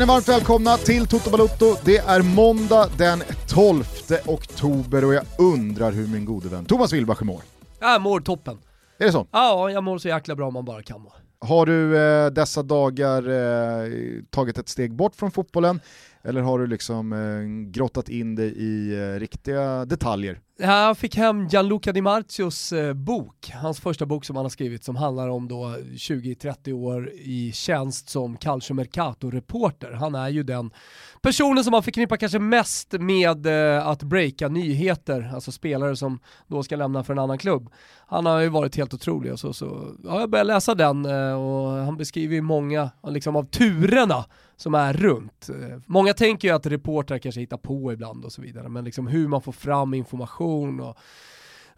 Känner varmt välkomna till Toto Balotto. Det är måndag den 12 oktober och jag undrar hur min gode vän Thomas Wilbacher mår. Jag mår toppen. Är det så? Ja, jag mår så jäkla bra man bara kan må. Har du eh, dessa dagar eh, tagit ett steg bort från fotbollen eller har du liksom eh, grottat in dig i eh, riktiga detaljer? Jag fick hem Gianluca Di Marzios eh, bok, hans första bok som han har skrivit som handlar om då 20-30 år i tjänst som Calcio Mercato-reporter. Han är ju den personen som man förknippar kanske mest med eh, att breaka nyheter, alltså spelare som då ska lämna för en annan klubb. Han har ju varit helt otrolig och så, så ja, jag började läsa den eh, och han beskriver ju många liksom, av turerna som är runt. Eh, många tänker ju att reportrar kanske hittar på ibland och så vidare, men liksom hur man får fram information och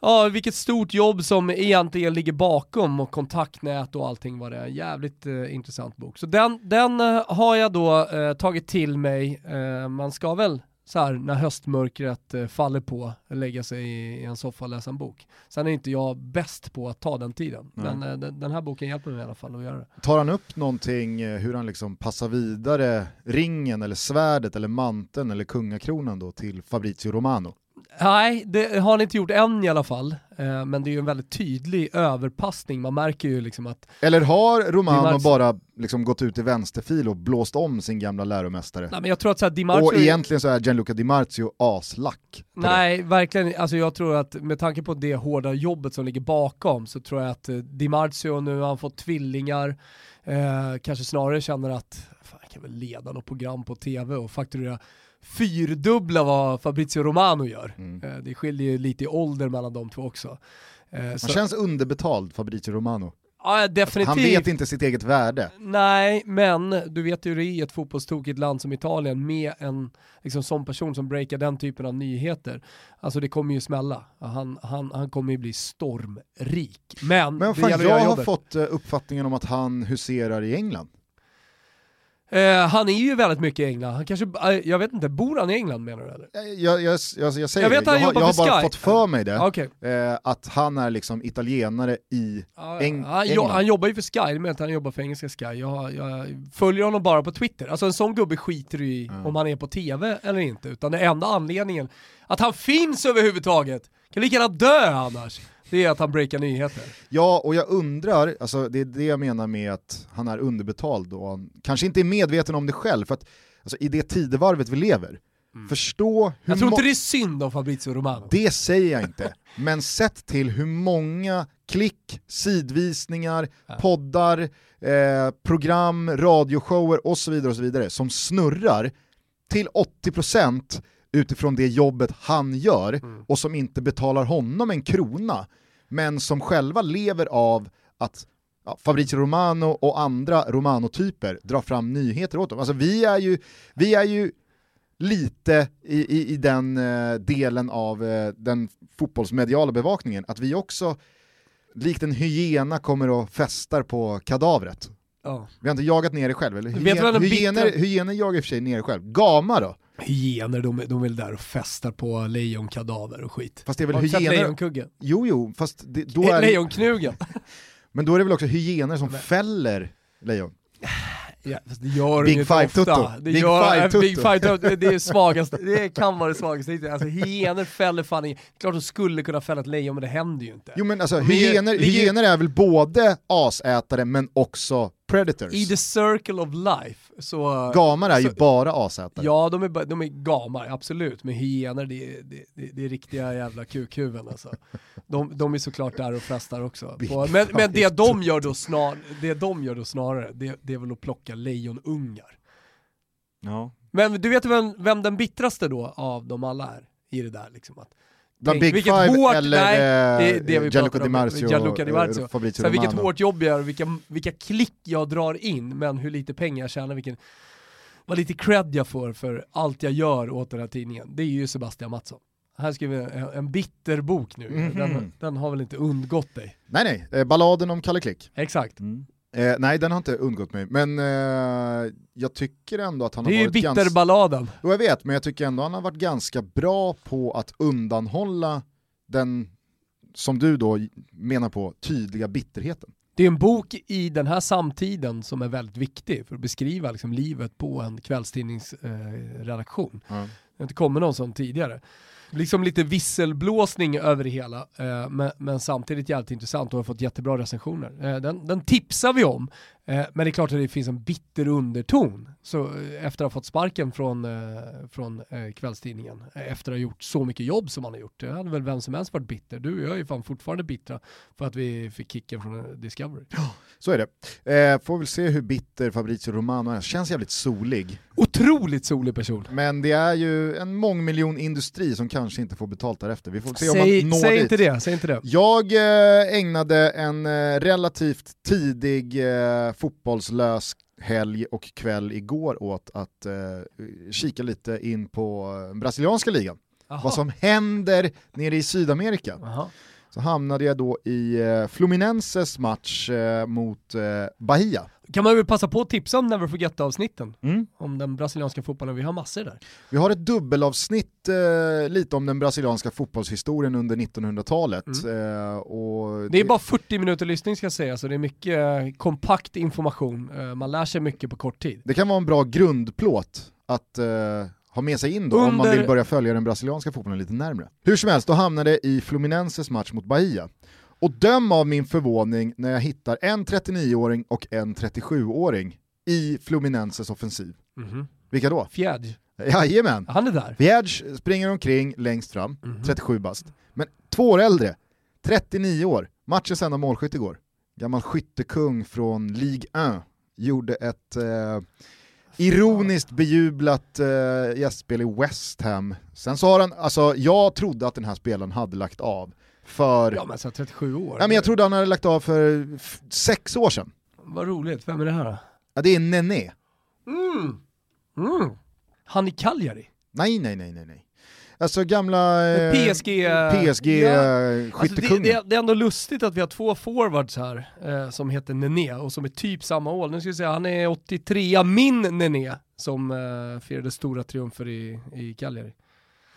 ja, vilket stort jobb som egentligen ligger bakom och kontaktnät och allting vad det är. Jävligt eh, intressant bok. Så den, den eh, har jag då eh, tagit till mig. Eh, man ska väl så här, när höstmörkret eh, faller på, lägga sig i, en soffa och läsa en bok. Sen är inte jag bäst på att ta den tiden, mm. men den, den, här boken hjälper mig i alla fall att göra det. Tar han upp någonting, hur han liksom passar vidare ringen eller svärdet eller manteln eller kungakronan då till Fabrizio Romano? Nej, det har han inte gjort än i alla fall. Eh, men det är ju en väldigt tydlig överpassning, man märker ju liksom att... Eller har Romano bara liksom gått ut i vänsterfil och blåst om sin gamla läromästare? Nej, men jag tror att så här, Di Marzio... Och egentligen så är Gianluca Di Marzio aslack. Nej, det. verkligen. Alltså jag tror att med tanke på det hårda jobbet som ligger bakom så tror jag att eh, Di Marzio nu har han fått tvillingar, eh, kanske snarare känner att fan, jag kan väl leda något program på tv och fakturera fyrdubbla vad Fabrizio Romano gör. Mm. Eh, det skiljer ju lite i ålder mellan de två också. Eh, Han så... känns underbetald, Fabrizio Romano. Ja, definitivt. Han vet inte sitt eget värde. Nej, men du vet ju det är ett fotbollstokigt land som Italien med en liksom, sån person som breakar den typen av nyheter. Alltså det kommer ju smälla. Han, han, han kommer ju bli stormrik. Men, men fan, jag har fått eh, uppfattningen om att han huserar i England. Eh, han är ju väldigt mycket i England, han kanske, uh, jag vet inte, bor han i England menar du eller? Eh, jag, jag, jag, jag säger jag vet det, jag, har, jag har bara Sky. fått för mig det, okay. eh, att han är liksom italienare i uh, Eng han, England. han jobbar ju för Sky, men han jobbar för engelska Sky. Jag, jag följer honom bara på Twitter, alltså en sån gubbe skiter du i mm. om han är på TV eller inte, utan den enda anledningen att han finns överhuvudtaget, kan lika gärna dö annars det är att han breakar nyheter. Ja, och jag undrar, alltså det är det jag menar med att han är underbetald och han kanske inte är medveten om det själv, för att alltså, i det tidevarvet vi lever, mm. förstå hur Jag tror inte det är synd om Fabrizio Romano. Det säger jag inte, men sett till hur många klick, sidvisningar, ja. poddar, eh, program, radioshower och så vidare och så vidare som snurrar till 80% utifrån det jobbet han gör mm. och som inte betalar honom en krona men som själva lever av att ja, Fabrizio Romano och andra Romano-typer drar fram nyheter åt dem. Alltså vi är ju, vi är ju lite i, i, i den eh, delen av eh, den fotbollsmediala bevakningen, att vi också likt en hyena kommer och festar på kadavret. Ja. Vi har inte jagat ner det själv, eller? Hyen, hyener, hyener jagar i och för sig ner det själv. Gama då? Hyener, de, de är där och festar på lejonkadaver och skit. Fast det är väl hyener... lejonkuggen? Jo, jo, fast det, då är... Lejonknugen. Men då är det väl också hyener som Men... fäller lejon? Ja, det gör Big Five Tutto. Det, Big gör, five, tutto. Big five tutto. det är svagaste, det kan vara det svagaste. Alltså hyener fäller fan inget. Klart de skulle kunna fälla ett lejon men det händer ju inte. Jo men alltså hyener, hyener är väl både asätare men också predators. I the circle of life så... Gamar är så, ju bara asätare. Ja, de är, de är gamar, absolut. Men hyener, det, det, det, det är riktiga jävla kukhuvuden alltså. De, de är såklart där och festar också. På, men, men det, de gör då snar, det de gör då snarare, det, det är väl att plocka lejonungar. Ja. Men du vet vem, vem den bittraste då av dem alla är i det där liksom? Att, Bland Big Five hårt, eller nej, det, det vi Gianluca Di Marzio, Gianluca Di Marzio. Fabrizio Romano. Vilket hårt jobb jag gör, vilka, vilka klick jag drar in, men hur lite pengar jag tjänar, vilken, vad lite cred jag får för allt jag gör åt den här tidningen. Det är ju Sebastian Mattsson. Han skriver en, en bitter bok nu, mm -hmm. den, den, har väl inte undgått dig? Nej nej, eh, balladen om Kalle Klick. Exakt. Mm. Eh, nej, den har inte undgått mig, men eh, jag tycker ändå att han har varit ganska... Det är ju bitterballaden. Jo, jag vet, men jag tycker ändå att han har varit ganska bra på att undanhålla den, som du då menar på, tydliga bitterheten. Det är en bok i den här samtiden som är väldigt viktig för att beskriva liksom, livet på en kvällstidningsredaktion. Eh, mm. Det har inte kommit någon sån tidigare liksom lite visselblåsning över det hela, eh, men, men, samtidigt jävligt intressant och har fått jättebra recensioner. Eh, den, den tipsar vi om, men det är klart att det finns en bitter underton. Så eh, efter att ha fått sparken från, eh, från eh, kvällstidningen, efter att ha gjort så mycket jobb som han har gjort, det hade väl vem som helst varit bitter. Du och jag är fan fortfarande bittra för att vi fick kicken från Discovery. Ja, så är det. får väl se hur bitter Fabrizio Romano är. Känns jävligt solig. Otroligt solig person. Men det är ju en mångmiljon industri som kanske inte får betalt därefter. Vi får se säg, om man når säg dit. Inte det, säg inte det. Jag eh, ägnade en eh, relativt tidig eh, fotbollslös helg och kväll igår åt att eh, kika lite in på eh, brasilianska ligan. Aha. Vad som händer nere i Sydamerika. Aha. Så hamnade jag då i eh, Fluminenses match eh, mot eh, Bahia kan man väl passa på att tipsa om Never Forget-avsnitten, mm. om den brasilianska fotbollen, vi har massor där. Vi har ett dubbelavsnitt eh, lite om den brasilianska fotbollshistorien under 1900-talet. Mm. Eh, och det är bara 40 minuter lyssning ska jag säga, så det är mycket eh, kompakt information, eh, man lär sig mycket på kort tid. Det kan vara en bra grundplåt att ha med sig in då, Under... om man vill börja följa den brasilianska fotbollen lite närmre. Hur som helst, då hamnade i Fluminenses match mot Bahia. Och döm av min förvåning när jag hittar en 39-åring och en 37-åring i Fluminenses offensiv. Mm -hmm. Vilka då? Fjädj. Jajamän. Han är där. Fjädj springer omkring längst fram, mm -hmm. 37 bast. Men två år äldre, 39 år, matchens enda målskytt igår. Gammal skyttekung från Ligue 1, gjorde ett eh, ironiskt bejublat eh, gästspel i West Ham. Sen så har han, alltså jag trodde att den här spelaren hade lagt av för... Ja men så 37 år. Ja, men jag trodde han hade lagt av för sex år sedan. Vad roligt, vem är det här då? Ja det är Nene. Mm. Mm. Han i Cagliari? Nej, nej, nej, nej, nej. Alltså gamla eh, PSG, PSG ja. skyttekungen. Alltså det, det, det, är ändå lustigt att vi har två forwards här eh, som heter Nene och som är typ samma år. Nu ska vi säga, han är 83 min Nene som eh, firade stora triumfer i, i Cagliari.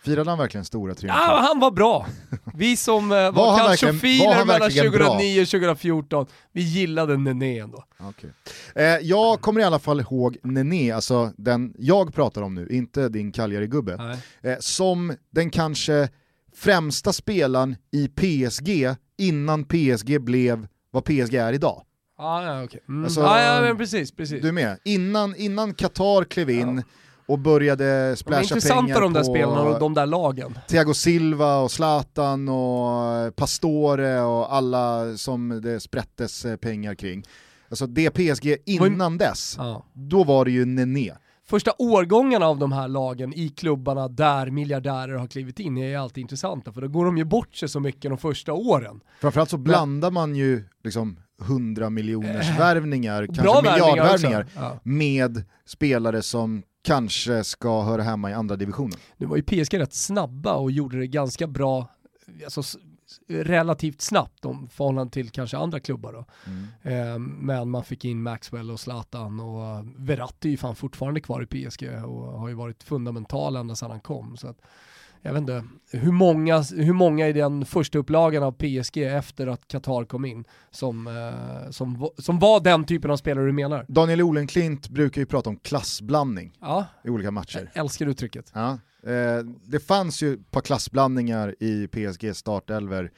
Firade han verkligen stora triumfer? Ja, han var bra. Vi som eh, var, var calciofiler mellan 2009 och 2014, vi gillade Nene ändå. Okay. Eh, jag kommer i alla fall ihåg Nene, alltså den jag pratar om nu, inte din Cagliari-gubbe, eh, som den kanske främsta spelaren i PSG innan PSG blev vad PSG är idag. Ah, ja, okay. Mm. Alltså, ah, ja, precis, precis. Du är med? Innan, innan Qatar klev in, ja och började splasha pengar på... intressanta de där spelarna och de där lagen. Thiago Silva och Zlatan och Pastore och alla som det sprättes eh, pengar kring. Alltså det PSG innan dess, ja. då var det ju Nené. Första årgångarna av de här lagen i klubbarna där miljardärer har klivit in är alltid intressanta för då går de ju bort sig så mycket de första åren. Framförallt så blandar man ju liksom 100 miljoners värvningar, kanske miljardvärvningar, ja. med spelare som kanske ska höra hemma i andra divisionen. Nu var ju PSG rätt snabba och gjorde det ganska bra, alltså relativt snabbt om förhållande till kanske andra klubbar då. Mm. Eh, men man fick in Maxwell och Zlatan och Verratti är ju fan fortfarande kvar i PSG och har ju varit fundamental ända sedan han kom. Så att, jag vet inte, hur många, hur många i den första upplagan av PSG efter att Qatar kom in som, eh, som, som var den typen av spelare du menar? Daniel Olenklint brukar ju prata om klassblandning ja. i olika matcher. Jag älskar uttrycket. Ja. Eh, det fanns ju ett par klassblandningar i PSG startelver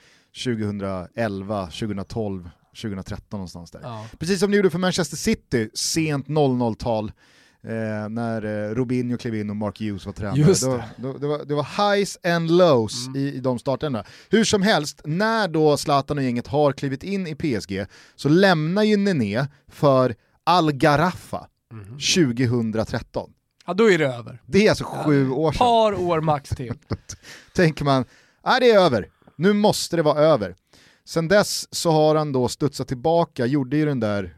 2011, 2012, 2013 någonstans där. Ja. Precis som ni gjorde för Manchester City, sent 00-tal eh, när eh, Robinho klev in och Mark Hughes var tränare. Just det. Då, då, det, var, det var highs and lows mm. i, i de starterna. Hur som helst, när då Zlatan och gänget har klivit in i PSG så lämnar ju Nene för Al Garaffa mm. 2013. Ja då är det över. Det är alltså sju år sedan. par år max till. tänker man, nej det är över, nu måste det vara över. Sen dess så har han då studsat tillbaka, gjorde ju den där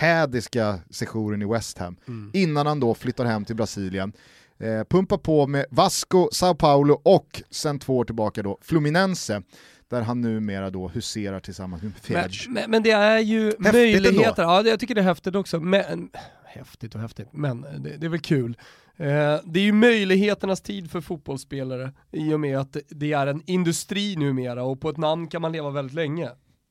hädiska sessionen i West Ham, mm. innan han då flyttar hem till Brasilien. Eh, pumpar på med Vasco, Sao Paulo och sen två år tillbaka då Fluminense där han numera då huserar tillsammans med Fedge. Men, men, men, det är ju häftigt möjligheter, ändå. ja jag tycker det är häftigt också, men, häftigt och häftigt, men det, det är väl kul. Eh, det är ju möjligheternas tid för fotbollsspelare i och med att det är en industri numera och på ett namn kan man leva väldigt länge.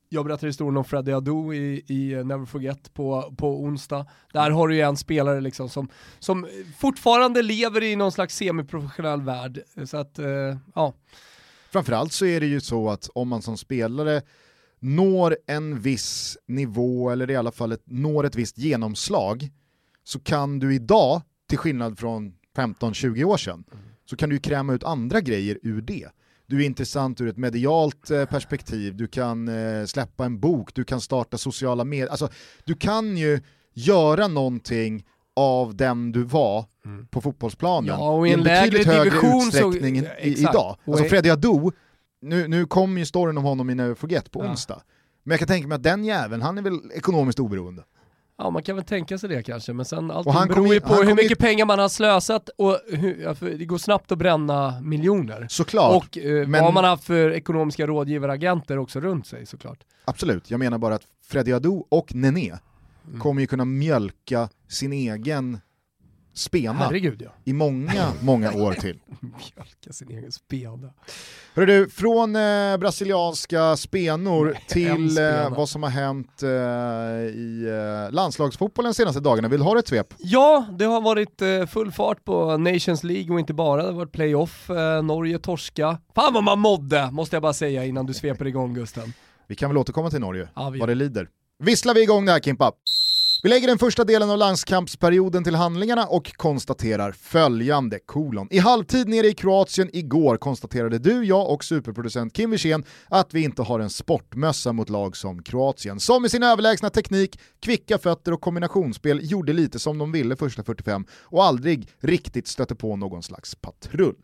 Jag berättar historien om Freddie Adu i, i Never Forget på, på onsdag. Där har du ju en spelare liksom som, som fortfarande lever i någon slags semiprofessionell värld. Så att, eh, ja. Framförallt så är det ju så att om man som spelare når en viss nivå, eller i alla fall ett, når ett visst genomslag, så kan du idag, till skillnad från 15-20 år sedan, så kan du ju kräma ut andra grejer ur det. Du är intressant ur ett medialt eh, perspektiv, du kan eh, släppa en bok, du kan starta sociala medier, alltså du kan ju göra någonting av den du var mm. på fotbollsplanen ja, och i en, en betydligt högre utsträckning så, i, idag. Alltså Freddy Adu, nu, nu kommer ju storyn om honom i Never Forget på ja. onsdag, men jag kan tänka mig att den jäveln, han är väl ekonomiskt oberoende. Ja man kan väl tänka sig det kanske, men sen allting han beror ju på hur mycket in... pengar man har slösat och hur, det går snabbt att bränna miljoner. Såklart. Och eh, men... vad man har haft för ekonomiska rådgivaragenter också runt sig såklart. Absolut, jag menar bara att Freddy Adu och Nené mm. kommer ju kunna mjölka sin egen spena Herregud, ja. i många, många år till. Mjölka sin egen spena. Du, från eh, brasilianska spenor till eh, vad som har hänt eh, i eh, landslagsfotbollen senaste dagarna. Vill du ha ett svep? Ja, det har varit eh, full fart på Nations League och inte bara, det har varit playoff, eh, Norge torska. Fan vad man mådde, måste jag bara säga innan du sveper igång Gusten. Vi kan väl återkomma till Norge, ja, vad det lider. Visslar vi igång det här Kimpa? Vi lägger den första delen av landskampsperioden till handlingarna och konstaterar följande, kolon. I halvtid nere i Kroatien igår konstaterade du, jag och superproducent Kim Wirsén att vi inte har en sportmössa mot lag som Kroatien, som med sin överlägsna teknik, kvicka fötter och kombinationsspel gjorde lite som de ville första 45 och aldrig riktigt stötte på någon slags patrull.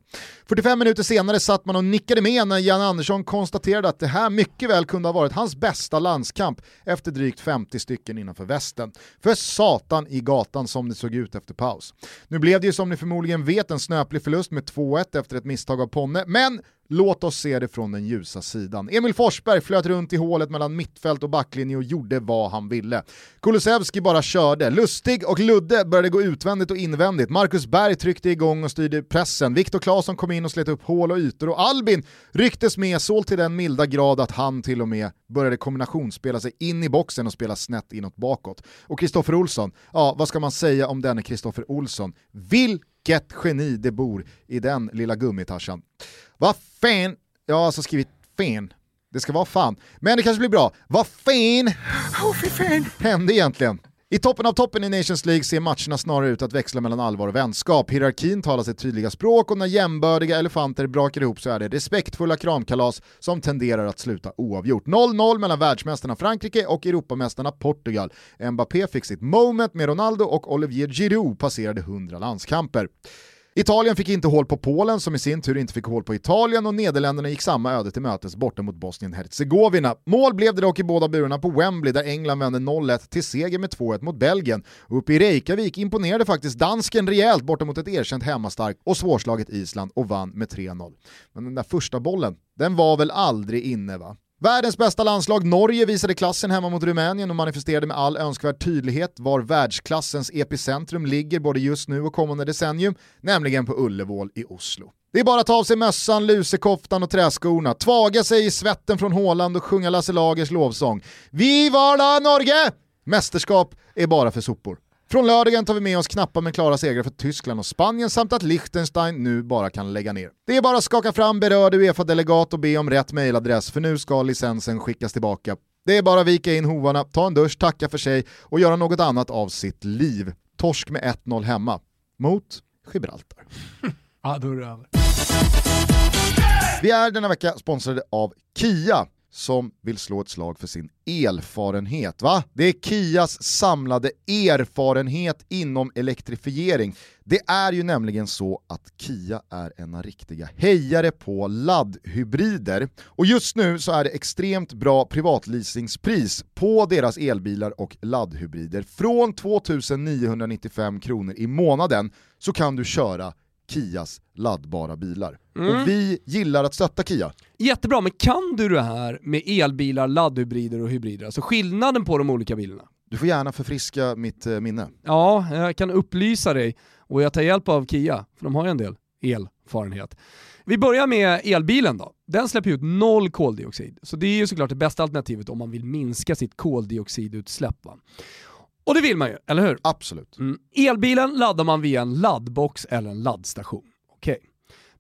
45 minuter senare satt man och nickade med när Jan Andersson konstaterade att det här mycket väl kunde ha varit hans bästa landskamp efter drygt 50 stycken innanför västen. För satan i gatan som det såg ut efter paus. Nu blev det ju som ni förmodligen vet en snöplig förlust med 2-1 efter ett misstag av Ponne, men Låt oss se det från den ljusa sidan. Emil Forsberg flöt runt i hålet mellan mittfält och backlinje och gjorde vad han ville. Kulusevski bara körde. Lustig och Ludde började gå utvändigt och invändigt. Marcus Berg tryckte igång och styrde pressen. Viktor Claesson kom in och slet upp hål och ytor och Albin rycktes med så till den milda grad att han till och med började kombinationsspela sig in i boxen och spela snett inåt bakåt. Och Kristoffer Olsson, ja vad ska man säga om denne Kristoffer Olsson? Vilket geni det bor i den lilla gummitarsan. Vad fan, jag har alltså skrivit fan, det ska vara fan. Men det kanske blir bra. Vad fan, oh, fan hände egentligen? I toppen av toppen i Nations League ser matcherna snarare ut att växla mellan allvar och vänskap. Hierarkin talar sitt tydliga språk och när jämbördiga elefanter brakar ihop så är det respektfulla kramkalas som tenderar att sluta oavgjort. 0-0 mellan världsmästarna Frankrike och Europamästarna Portugal. Mbappé fick sitt moment med Ronaldo och Olivier Giroud passerade 100 landskamper. Italien fick inte hål på Polen som i sin tur inte fick hål på Italien och Nederländerna gick samma öde till mötes borta mot Bosnien-Hercegovina. Mål blev det dock i båda burarna på Wembley där England vände 0-1 till seger med 2-1 mot Belgien. Och uppe i Reykjavik imponerade faktiskt dansken rejält borta mot ett erkänt hemmastarkt och svårslaget Island och vann med 3-0. Men den där första bollen, den var väl aldrig inne va? Världens bästa landslag Norge visade klassen hemma mot Rumänien och manifesterade med all önskvärd tydlighet var världsklassens epicentrum ligger både just nu och kommande decennium, nämligen på Ullevål i Oslo. Det är bara att ta av sig mössan, lusekoftan och träskorna, tvaga sig i svetten från Håland och sjunga Lasse Lagers lovsång. Vi var Norge! Mästerskap är bara för sopor. Från lördagen tar vi med oss knappa men klara segrar för Tyskland och Spanien samt att Liechtenstein nu bara kan lägga ner. Det är bara att skaka fram berörd Uefa-delegat och be om rätt mejladress för nu ska licensen skickas tillbaka. Det är bara att vika in hovarna, ta en dusch, tacka för sig och göra något annat av sitt liv. Torsk med 1-0 hemma. Mot Gibraltar. ja, då är det över. Vi är denna vecka sponsrade av Kia som vill slå ett slag för sin elfarenhet. Va? Det är Kias samlade erfarenhet inom elektrifiering. Det är ju nämligen så att Kia är en riktiga hejare på laddhybrider. Och just nu så är det extremt bra privatleasingspris på deras elbilar och laddhybrider. Från 2995 kronor i månaden så kan du köra Kias laddbara bilar. Mm. Och vi gillar att stötta Kia. Jättebra, men kan du det här med elbilar, laddhybrider och hybrider? Alltså skillnaden på de olika bilarna? Du får gärna förfriska mitt eh, minne. Ja, jag kan upplysa dig och jag tar hjälp av Kia, för de har ju en del elfarenhet. Vi börjar med elbilen då. Den släpper ut noll koldioxid, så det är ju såklart det bästa alternativet om man vill minska sitt koldioxidutsläpp. Va? Och det vill man ju, eller hur? Absolut. Mm. Elbilen laddar man via en laddbox eller en laddstation. Okej.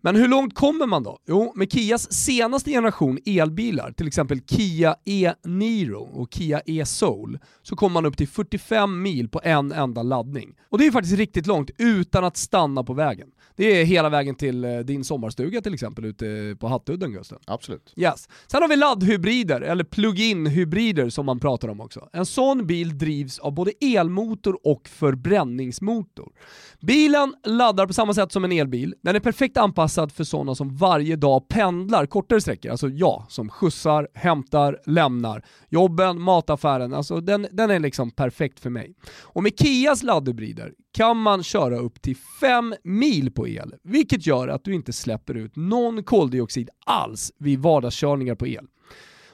Men hur långt kommer man då? Jo, med Kias senaste generation elbilar, till exempel Kia e-Niro och Kia e-Soul, så kommer man upp till 45 mil på en enda laddning. Och det är faktiskt riktigt långt utan att stanna på vägen. Det är hela vägen till eh, din sommarstuga till exempel ute på Hattudden Gusten. Absolut. Yes. Sen har vi laddhybrider, eller plug-in hybrider som man pratar om också. En sån bil drivs av både elmotor och förbränningsmotor. Bilen laddar på samma sätt som en elbil. Den är perfekt anpassad för sådana som varje dag pendlar kortare sträckor. Alltså jag som skjutsar, hämtar, lämnar. Jobben, mataffären. Alltså den, den är liksom perfekt för mig. Och med Kias laddhybrider kan man köra upp till 5 mil på el, vilket gör att du inte släpper ut någon koldioxid alls vid vardagskörningar på el.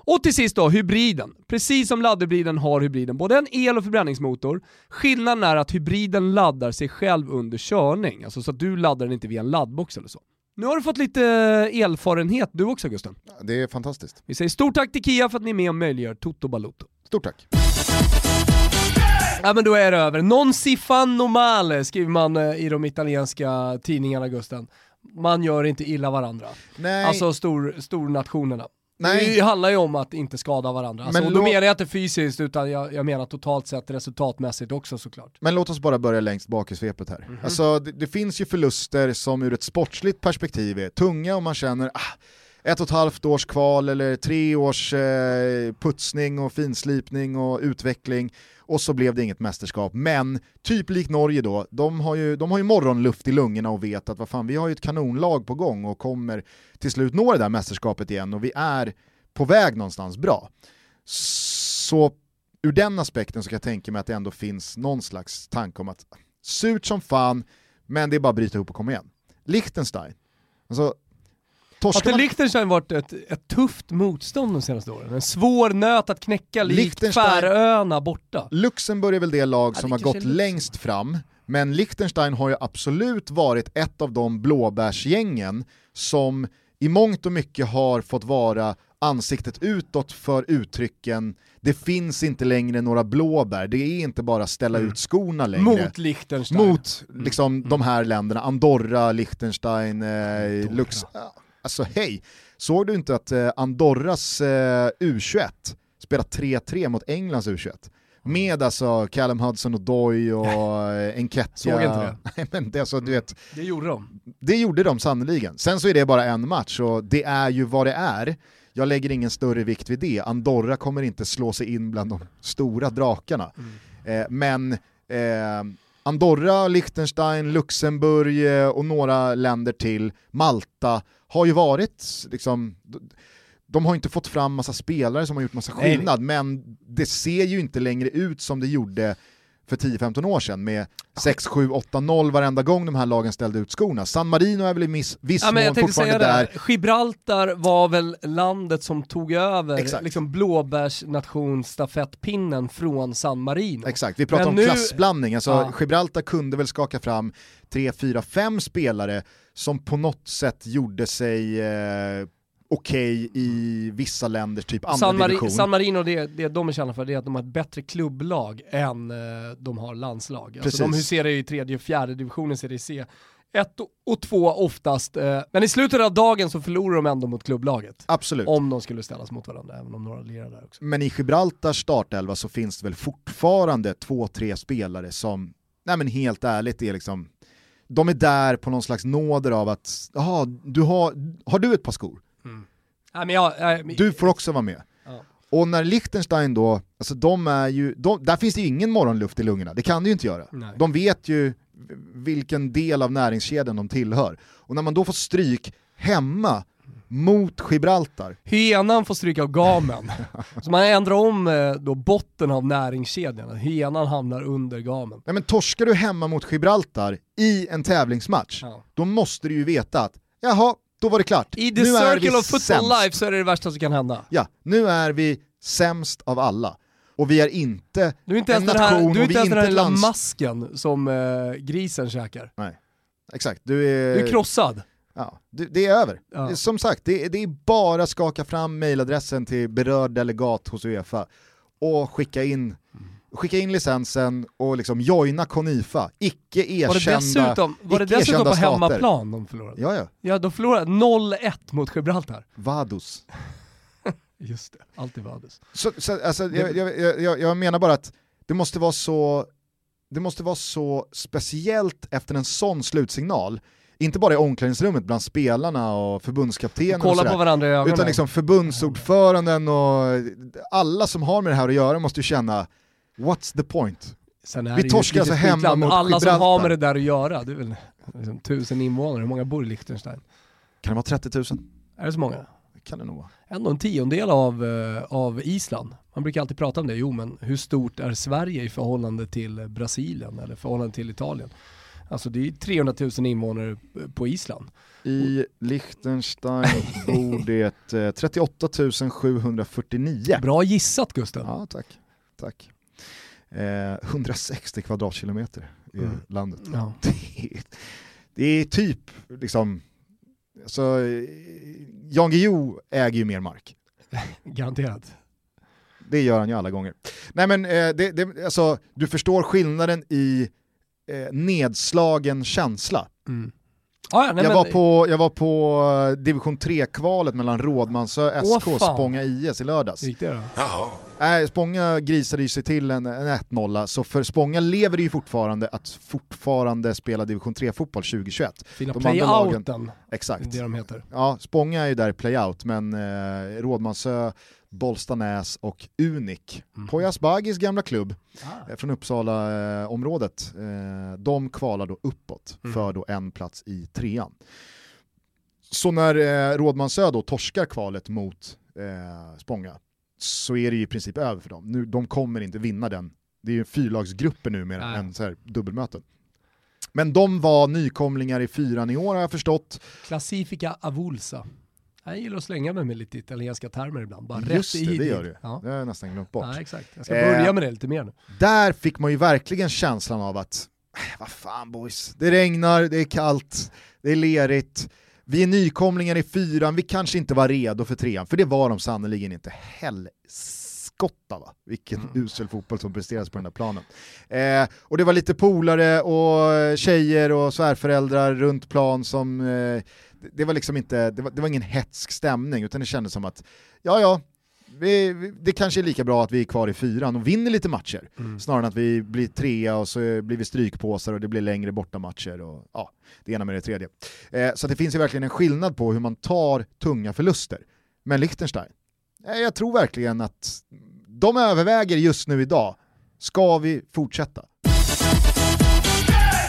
Och till sist då, hybriden. Precis som laddhybriden har hybriden både en el och förbränningsmotor. Skillnaden är att hybriden laddar sig själv under körning, alltså så att du laddar den inte via en laddbox eller så. Nu har du fått lite erfarenhet du också Gusten. Det är fantastiskt. Vi säger stort tack till Kia för att ni är med och möjliggör Toto Balotto. Stort tack. Ja men då är det över. Non si fan normale skriver man eh, i de italienska tidningarna Gusten. Man gör inte illa varandra. Nej. Alltså stor, stornationerna. Nej. Det handlar ju om att inte skada varandra. Alltså, Men och då menar jag inte fysiskt utan jag, jag menar totalt sett resultatmässigt också såklart. Men låt oss bara börja längst bak i svepet här. Mhm. Alltså, det, det finns ju förluster som ur ett sportsligt perspektiv är tunga och man känner ah, ett och ett halvt års kval eller tre års eh, putsning och finslipning och utveckling och så blev det inget mästerskap. Men typ likt Norge då, de har, ju, de har ju morgonluft i lungorna och vet att vad fan, vi har ju ett kanonlag på gång och kommer till slut nå det där mästerskapet igen och vi är på väg någonstans bra. Så ur den aspekten så kan jag tänka mig att det ändå finns någon slags tanke om att surt som fan, men det är bara att bryta ihop och komma igen. Liechtenstein, alltså torskar inte man, Liechtenstein varit ett, ett tufft motstånd de senaste åren? En svår nöt att knäcka likt Färöarna borta. Luxemburg är väl det lag Ja, som det har gått längst fram, men Liechtenstein har ju absolut varit ett av de blåbärsgängen som i mångt och mycket har fått vara ansiktet utåt för uttrycken det finns inte längre några blåbär, det är inte bara ställa Mm. ut skorna längre. Mot Liechtenstein. mot liksom, de här länderna, Andorra, Liechtenstein, eh, Lux... Alltså hej, såg du inte att eh, Andorras eh, U21 spelar 3-3 mot Englands U21? Med alltså Callum Hudson och Doy och eh, Enketia. Såg inte det. Nej, men det, alltså, du vet, Det gjorde de. det gjorde de sannoliken. Sen så är det bara en match och det är ju vad det är. Jag lägger ingen större vikt vid det. Andorra kommer inte slå sig in bland de stora drakarna. Eh, men eh, Andorra, Liechtenstein, Luxemburg eh, och några länder till, Malta, har ju varit liksom, de har inte fått fram massa spelare som har gjort massa Nej, nej. skillnad, men det ser ju inte längre ut som det gjorde för 10-15 år sedan med 6-7-8-0 varenda gång de här lagen ställde ut skorna. San Marino är väl i viss Ja, mån fortfarande det, där. Gibraltar var väl landet som tog över Exakt. liksom blåbärsnationsstafettpinnen från San Marino. Exakt, vi pratar Men om nu- klassblandning. Alltså, Ja. Gibraltar kunde väl skaka fram 3, 4, 5 spelare som på något sätt gjorde sig eh, okej i vissa länders typ andra San, Mari- division. San Marino, det, det de är kända för det är att de har ett bättre klubblag än eh, de har landslag. Alltså de huserar ju i tredje och fjärde divisionen Serie C. Ett och- och två oftast, eh, men i slutet av dagen så förlorar de ändå mot klubblaget. Absolut. Om de skulle ställas mot varandra, även om några lirar där också. Men i Gibraltars startelva så finns det väl fortfarande två, tre spelare som, nej men helt ärligt är liksom, de är där på någon slags nåder av att, jaha, du har, har du ett par skor? Nej, men jag, nej, men- Du får också vara med. Ja. Och när Liechtenstein då, alltså de är ju, de, där finns det ju ingen morgonluft i lungorna, det kan det ju inte göra. Nej. De vet ju vilken del av näringskedjan de tillhör. Och när man då får stryk hemma mot Gibraltar, Hyenan får stryka av gamen. så man ändrar om eh, då botten av näringskedjan. Hyenan hamnar under gamen. nej men torskar du hemma mot Gibraltar i en tävlingsmatch, Ja. då måste du ju veta att, jaha, då var det klart. I the nu är circle of football sämst. life så är det det värsta som kan hända. Ja, nu är vi sämst av alla. Och vi är inte Du är inte en ens den här, nation du är inte är ens den här lilla lands... masken som eh, grisen käkar. Nej, exakt. Du är, Du är krossad. Ja, det, är över. Ja. Som sagt, det, det är bara skaka fram mailadressen till berörd delegat hos Uefa och skicka in, skicka in licensen och liksom joina Konifa, icke Var det erkända, dessutom, var det dessutom på erkända stater. hemmaplan de förlorade? Ja, ja. Ja, de förlorade 0-1 mot Gibraltar. Vadus. Just det, alltid Vadus. Så, så, alltså, jag, jag, jag, jag menar bara att det måste vara så det måste vara så speciellt efter en sån slutsignal, inte bara i omklädningsrummet bland spelarna och förbundskaptenen och sådär, på varandra i ögonen. utan liksom förbundsordföranden och alla som har med det här att göra måste ju känna What's the point? Vi det torskar alltså hemma mot Alla som Gibraltar. har med det där att göra, det är väl liksom tusen invånare, hur många bor i Liechtenstein? Kan det vara 30 000? Är det så många? kan det nog vara. Ändå en tiondel av, eh, av Island. Man brukar alltid prata om det, jo men hur stort är Sverige i förhållande till eh, Brasilien eller förhållande till Italien? Alltså det är ju 300 000 invånare eh, på Island. I Liechtenstein bor det eh, 38 749. Bra gissat Gusten. Ja, tack. tack. Eh, 160 kvadratkilometer i Mm. landet. Ja. Det, är, det är typ, liksom, alltså, eh, Jan Guillou äger ju mer mark. Garanterat. Det gör han ju alla gånger. Nej men, eh, det, det, alltså, du förstår skillnaden i eh, nedslagen känsla. Mm. Ah, ja, nej, jag, men- var på, jag var på eh, division 3-kvalet mellan Rådmansö SK och. Spånga IS i lördags. Gick det då? Nej, Spånga grisade ju sig till en, en 1-0, så för Spånga lever det ju fortfarande att fortfarande spela division 3-fotboll 2021. Fina De andra lagen- playouten, Exakt. det de heter. Ja, Spånga är ju där playout, men eh, Rådmansö, Bollstanäs och Unik, Mm. på Asbagis gamla klubb Ah. eh, från Uppsala-området, eh, de kvalar då uppåt Mm. för då en plats i trean. Så när eh, Rådmansö då torskar kvalet mot eh, Spånga så är det ju i princip över för dem. Nu, de kommer inte vinna den. Det är ju fyrlagsgrupper numera Nej. än så här dubbelmöten. Men de var nykomlingar i fyran i år har jag förstått. Classifica avulsa. Jag gillar att slänga mig med lite italienska termer ibland. Bara Just rätt det, i det gör du. Ja. Det har jag nästan glömt bort. Ja, exakt. Jag ska Eh. börja med det lite mer nu. Där fick man ju verkligen känslan av att, äh, vad fan boys, det regnar, det är kallt, det är lerigt, vi är nykomlingar i fyran, vi kanske inte var redo för trean, för det var de sannerligen inte. Helskotta va, vilken usel fotboll som presteras på den där planen. Eh, och det var lite polare och tjejer och svärföräldrar runt plan som, eh, det- var liksom inte, det var, det var ingen hetsk stämning, utan det kändes som att, ja ja, vi, vi, det kanske är lika bra att vi är kvar i fyran och vinner lite matcher, Mm. snarare än att vi blir trea och så blir vi strykpåsar och det blir längre bortamatcher och ja, det ena med det tredje. Eh, så det finns ju verkligen en skillnad på hur man tar tunga förluster. Men Liechtenstein, eh, jag tror verkligen att de överväger just nu idag, ska vi fortsätta?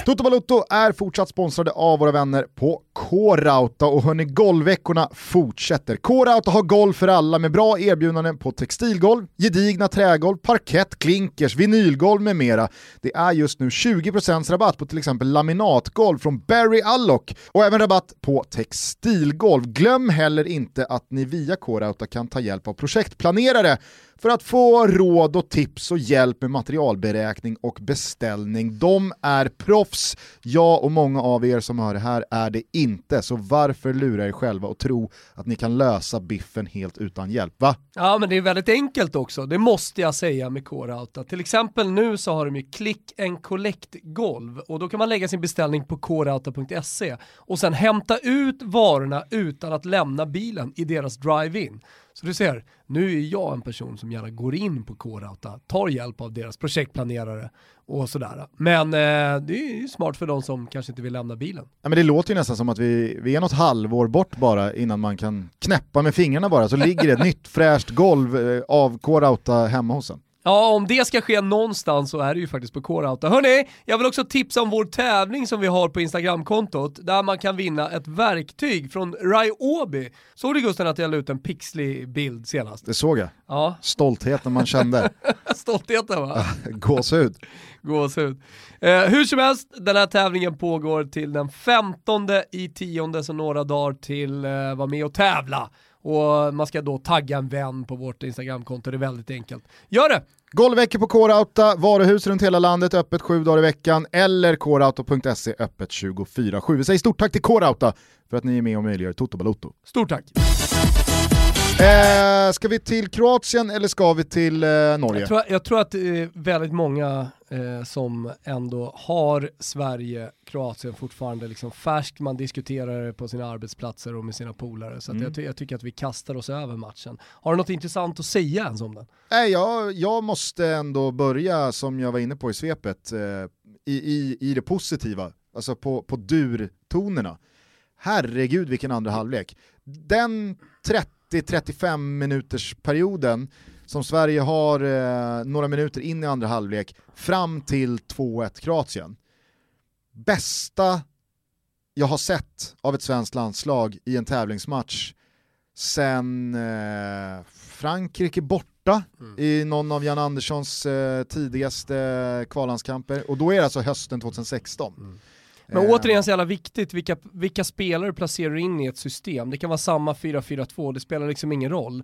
Toto Balotto är fortsatt sponsrade av våra vänner på K-Rauta och hörni, golvveckorna fortsätter. K-Rauta har golv för alla med bra erbjudanden på textilgolv, gedigna trägolv, parkett, klinkers, vinylgolv med mera. Det är just nu 20% rabatt på till exempel laminatgolv från Barry Allock och även rabatt på textilgolv. Glöm heller inte att ni via K-Rauta kan ta hjälp av projektplanerare för att få råd och tips och hjälp med materialberäkning och beställning. De är proffs. Jag och många av er som hör det här är det inte, så varför lura er själva och tro att ni kan lösa biffen helt utan hjälp, va? Ja men det är väldigt enkelt också, det måste jag säga med K-Rauta. Till exempel nu så har de ju click and collect golv och då kan man lägga sin beställning på krauta.se och sen hämta ut varorna utan att lämna bilen i deras drive-in. Så du ser, nu är jag en person som gärna går in på K-Rauta, tar hjälp av deras projektplanerare och sådär. Men eh, det är ju smart för de som kanske inte vill lämna bilen. Ja, men det låter ju nästan som att vi, vi är något halvår bort bara innan man kan knäppa med fingrarna bara, så ligger det ett nytt fräscht golv eh, av K-Rauta hemma hos en. Ja, om det ska ske någonstans så är det ju faktiskt på K-Rauta. Hörni, jag vill också tipsa om vår tävling som vi har på Instagramkontot där man kan vinna ett verktyg från Ryobi. Såg du Gusten att jag la ut en pixlig bild senast? Det såg jag. Ja, Stoltheten man kände. stoltheten va? Gåshud. Gåshud. Eh, hur som helst, den här tävlingen pågår till den 15 i tionde, så några dagar till eh, vara med och tävla. Och man ska då tagga en vän på vårt Instagramkonto, det är väldigt enkelt. Gör det! Golvveckor på K-Rauta, varuhus runt hela landet, öppet sju dagar i veckan, eller krauta.se, öppet 24-7. Vi säger stort tack till K-Rauta för att ni är med och möjliggör Toto Balotto. Stort tack! Eh, ska vi till Kroatien eller ska vi till eh, Norge? Jag tror, jag tror att är väldigt många eh, som ändå har Sverige, Kroatien fortfarande liksom färskt. Man diskuterar det på sina arbetsplatser och med sina polare. Så mm. jag, jag, tycker att vi kastar oss över matchen. Har du något intressant att säga ens om den? Nej, jag, jag måste ändå börja, som jag var inne på i svepet, eh, i, i, i det positiva. Alltså på, på durtonerna. Herregud vilken andra halvlek. Den 30 30-35 minuters perioden som Sverige har eh, några minuter in i andra halvlek fram till 2-1 Kroatien. Bästa jag har sett av ett svenskt landslag i en tävlingsmatch sen eh, Frankrike borta mm. i någon av Jan Anderssons eh, tidigaste kvallandskamper och då är det alltså hösten 2016. Mm. Men återigen så jävla viktigt, vilka, vilka spelare placerar in i ett system? Det kan vara samma 4-4-2, det spelar liksom ingen roll.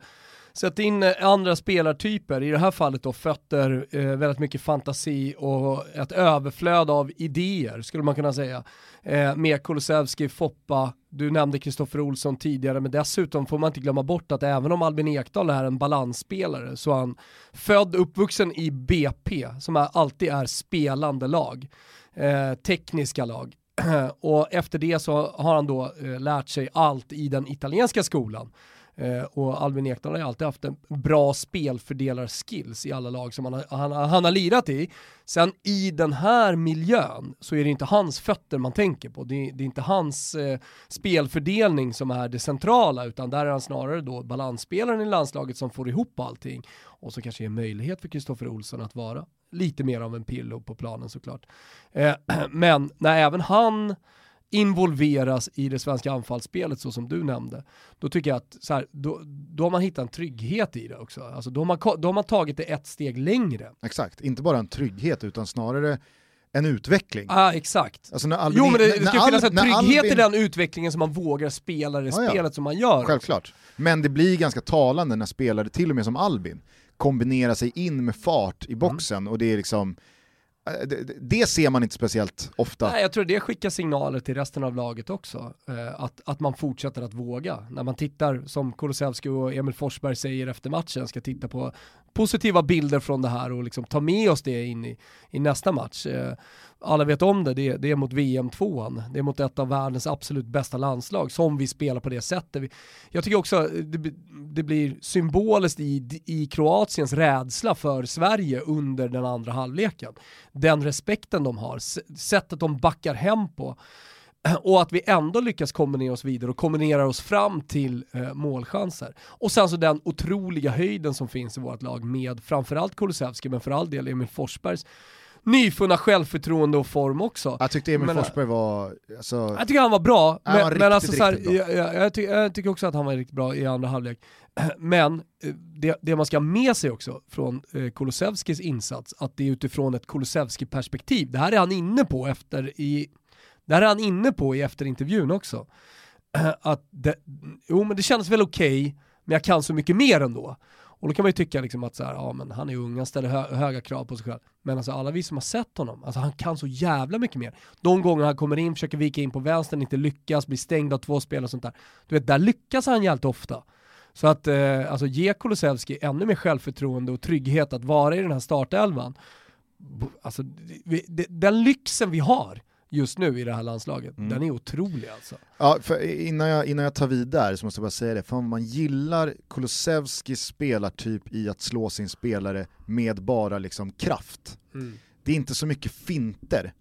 Sätt in eh, andra spelartyper, i det här fallet då fötter, eh, väldigt mycket fantasi och ett överflöd av idéer skulle man kunna säga. Eh, med Kulusevski, Foppa, du nämnde Kristoffer Olsson tidigare, men dessutom får man inte glömma bort att även om Albin Ekdal är en balansspelare så är han född, uppvuxen i BP, som är, alltid är spelande lag eh, tekniska lag. och efter det så har han då eh, lärt sig allt i den italienska skolan. Eh, och Albin Ekdal har ju alltid haft en bra spelfördelarskills i alla lag som han har, han, han har lirat i. Sen i den här miljön så är det inte hans fötter man tänker på. Det, är, det är inte hans eh, spelfördelning som är det centrala utan där är han snarare då balansspelaren i landslaget som får ihop allting och så kanske ger möjlighet för Kristoffer Olsson att vara lite mer av en pillo på planen såklart. Eh, men när även han involveras i det svenska anfallsspelet så som du nämnde, då tycker jag att så här, då, då har man hittat en trygghet i det också. Alltså, då, har man, då har man tagit det ett steg längre. Exakt, inte bara en trygghet utan snarare en utveckling. Ja, ah, exakt. Alltså Albin, jo men det, det ska finnas en trygghet Albin... i den utvecklingen som man vågar spela det ah, spelet ja. som man gör. Självklart. Men det blir ganska talande när spelare, till och med som Albin, kombinerar sig in med fart i boxen mm. och det är liksom Eh, det, det, ser man inte speciellt ofta. Nej, jag tror det skickar signaler till resten av laget också. Eh, att, att man fortsätter att våga. När man tittar, som Kulusevski och Emil Forsberg säger efter matchen, ska titta på positiva bilder från det här och liksom ta med oss det in i, i nästa match. Eh, alla vet om det, det, det är mot VM-tvåan, Det är mot ett av världens absolut bästa landslag som vi spelar på det sättet. Jag tycker också det, det blir symboliskt i, i Kroatiens rädsla för Sverige under den andra halvleken. Den respekten de har, sättet de backar hem på och att vi ändå lyckas kombinera oss vidare och kombinerar oss fram till eh, målchanser. Och sen så den otroliga höjden som finns i vårt lag med framförallt Kulusevski men för all del Emil Forsbergs nyfunna självförtroende och form också. Jag tyckte Emil men, Forsberg var... Alltså, jag tycker han var bra, men, var riktigt, men alltså, så här, jag, jag, jag, ty jag, tycker också att han var riktigt bra i andra halvlek. Men eh, det, det, man ska ha med sig också från eh, Kulusevskis insats, att det är utifrån ett Kulusevski-perspektiv. Det här är han inne på efter i det här är han inne på i efterintervjun också. Att det, jo men det känns väl okej, okay, men jag kan så mycket mer ändå. Och då kan man ju tycka liksom att så här, ja, men han är ung, han ställer hö höga krav på sig själv. Men alltså alla vi som har sett honom, alltså han kan så jävla mycket mer. De gånger han kommer in, försöker vika in på vänstern, inte lyckas, blir stängd av två spelare och sånt där. Du vet, där lyckas han jävligt ofta. Så att eh, alltså, ge Kulusevski ännu mer självförtroende och trygghet att vara i den här startelvan. Alltså, den lyxen vi har just nu i det här landslaget, mm. den är otrolig alltså. Ja, för innan, jag, innan jag tar vid där så måste jag bara säga det, för man gillar Kulusevskis spelartyp i att slå sin spelare med bara liksom kraft. Mm. Det är inte så mycket finter.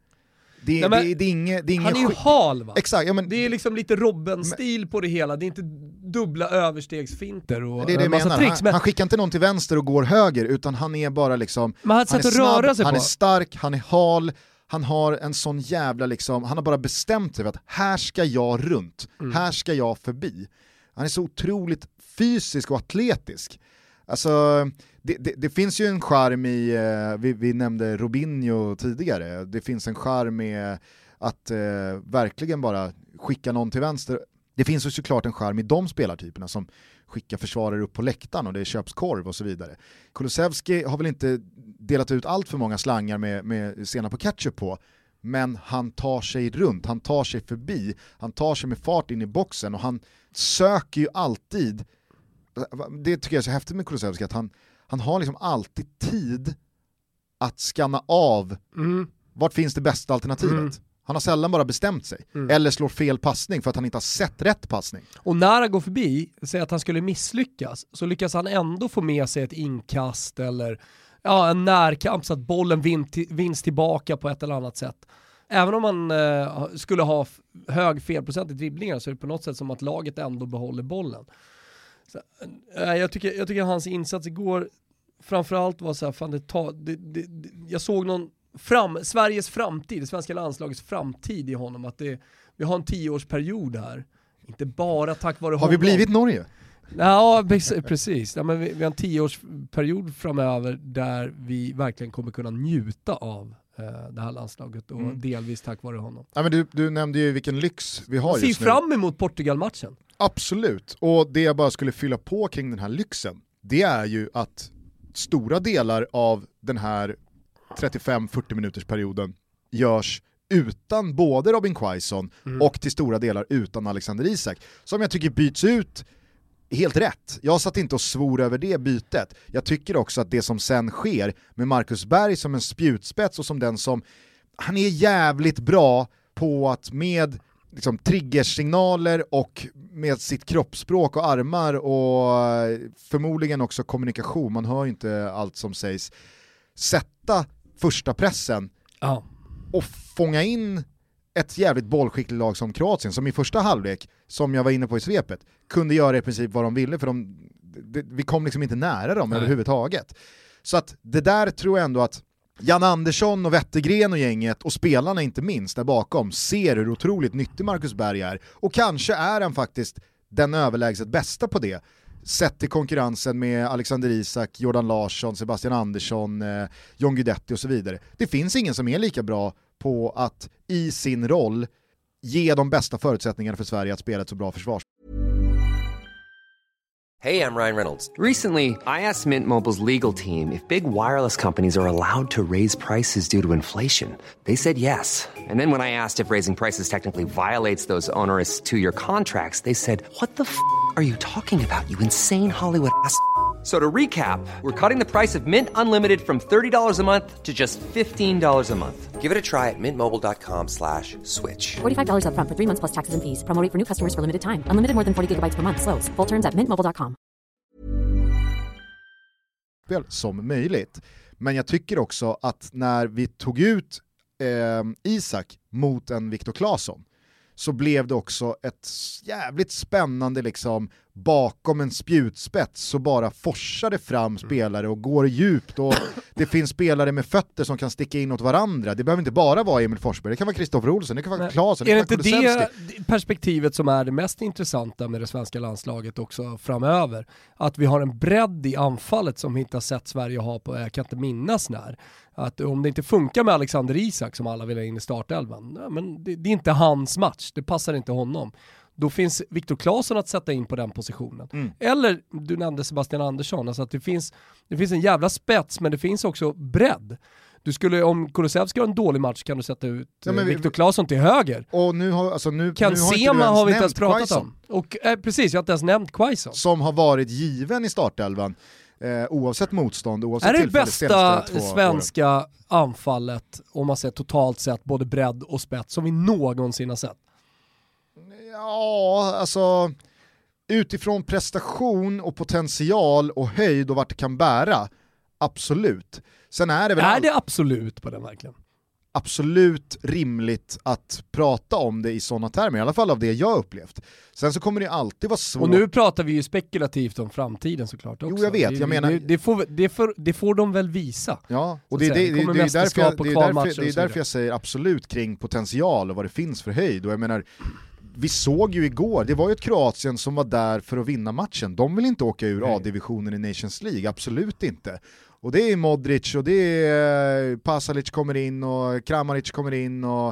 Det, Nej, det, det, är inget, det är ingen han är ju hal va? Exakt, ja, men, det är liksom lite Robben-stil på det hela, det är inte dubbla överstegsfinter och det är det jag menar. Tricks, men... han, skickar inte någon till vänster och går höger, utan han är bara liksom, han, han är snabb, han på. är stark, han är hal, han har en sån jävla liksom, han har bara bestämt sig för att här ska jag runt, mm. här ska jag förbi. Han är så otroligt fysisk och atletisk. Alltså, det, det, det finns ju en charm i, eh, vi, vi, nämnde Robinho tidigare, det finns en charm med att eh, verkligen bara skicka någon till vänster Det finns ju såklart en charm i de spelartyperna som skickar försvarare upp på läktaren och det köps korv och så vidare. Kulusevski har väl inte delat ut allt för många slangar med, med senap på ketchup på, men han tar sig runt, han tar sig förbi, han tar sig med fart in i boxen och han söker ju alltid, det tycker jag är så häftigt med Kulusevski, att han, han har liksom alltid tid att skanna av mm. vart finns det bästa alternativet. Mm. Han har sällan bara bestämt sig, mm. eller slår fel passning för att han inte har sett rätt passning. Och när han går förbi, säger att han skulle misslyckas, så lyckas han ändå få med sig ett inkast eller ja, en närkamp så att bollen vin vinns tillbaka på ett eller annat sätt. Även om man eh, skulle ha hög felprocent i dribblingar så är det på något sätt som att laget ändå behåller bollen. Så, eh, jag, tycker, jag tycker hans insats igår framförallt var så här, fan det ta, det, det, det, jag såg någon fram, Sveriges framtid, det svenska landslagets framtid i honom, att det, vi har en tioårsperiod här. Inte bara tack vare honom. Har vi blivit Norge? Ja, precis. Ja, men vi, vi har en tioårsperiod framöver där vi verkligen kommer kunna njuta av eh, det här landslaget och mm. delvis tack vare honom. Ja, men du, du nämnde ju vilken lyx vi har just nu. Ser fram emot Portugal-matchen. Absolut, och det jag bara skulle fylla på kring den här lyxen, det är ju att stora delar av den här 35-40 minuters perioden görs utan både Robin Quaison mm. och till stora delar utan Alexander Isak, som jag tycker byts ut helt rätt. Jag satt inte och svor över det bytet. Jag tycker också att det som sen sker med Marcus Berg som en spjutspets och som den som, han är jävligt bra på att med liksom, triggersignaler och med sitt kroppsspråk och armar och förmodligen också kommunikation, man hör ju inte allt som sägs, sätta första pressen oh. och fånga in ett jävligt bollskickligt lag som Kroatien, som i första halvlek, som jag var inne på i svepet, kunde göra i princip vad de ville för de, de vi kom liksom inte nära dem Nej. överhuvudtaget. Så att det där tror jag ändå att Jan Andersson och Wettergren och gänget, och spelarna inte minst där bakom, ser hur otroligt nyttig Marcus Berg är, och kanske är han faktiskt den överlägset bästa på det sett till konkurrensen med Alexander Isak, Jordan Larsson, Sebastian Andersson, eh, John Guidetti och så vidare. Det finns ingen som är lika bra på att i sin roll ge de bästa förutsättningarna för Sverige att spela ett så bra försvar. Hej, jag Ryan Reynolds. Recently, I asked Mint Mobiles legal team if big wireless companies are allowed to raise prices due to inflation. They said yes. And then when I asked if raising prices technically violates those onerous two-year contracts, they said, what the f*** are you talking about, you insane Hollywood ass?" So to recap, we're cutting the price of Mint Unlimited from $30 a month to just $15 a month. Give it a try at mintmobile.com slash switch. $45 up front for three months plus taxes and fees. Promoting for new customers for limited time. Unlimited more than 40 gigabytes per month. Slows. Full terms at mintmobile.com. Som möjligt. Men jag tycker också att när vi tog ut eh, Isak mot en Viktor Claesson så blev det också ett jävligt spännande liksom bakom en spjutspets så bara forsade fram mm. spelare och går djupt och det finns spelare med fötter som kan sticka in åt varandra. Det behöver inte bara vara Emil Forsberg, det kan vara Kristoffer Olsson, det kan vara Klasen, Är det, inte det perspektivet som är det mest intressanta med det svenska landslaget också framöver? Att vi har en bredd i anfallet som vi inte har sett Sverige ha på, jag kan inte minnas när. Att om det inte funkar med Alexander Isak som alla vill ha in i startelvan, men det, det är inte hans match, det passar inte honom då finns Viktor Claesson att sätta in på den positionen. Mm. Eller, du nämnde Sebastian Andersson, alltså att det finns, det finns en jävla spets men det finns också bredd. Du skulle, om Kulusevski har en dålig match kan du sätta ut ja, eh, Viktor Claesson till höger. Och nu har, alltså nu, Ken nu har Sema har vi inte ens pratat Quaison. om. Och, eh, precis, jag har inte ens nämnt Quaison. Som har varit given i startelvan. Eh, oavsett motstånd, oavsett Är det bästa svenska åren. anfallet, om man ser totalt sett, både bredd och spets, som vi någonsin har sett? Ja, alltså utifrån prestation och potential och höjd och vart det kan bära, absolut. Sen är det väl... Är det absolut på den verkligen? Absolut rimligt att prata om det i sådana termer, i alla fall av det jag upplevt. Sen så kommer det alltid vara svårt. Och nu pratar vi ju spekulativt om framtiden såklart också. Jo jag vet, jag menar... Det, det, får, det, får, det får de väl visa. Ja, och det, det, det, det, är därför jag, det är därför, det är därför jag säger absolut kring potential och vad det finns för höjd. Och jag menar, vi såg ju igår, det var ju ett Kroatien som var där för att vinna matchen. De vill inte åka ur A-divisionen i Nations League, absolut inte. Och det är Modric och det är eh, Pasalic kommer in och Kramaric kommer in och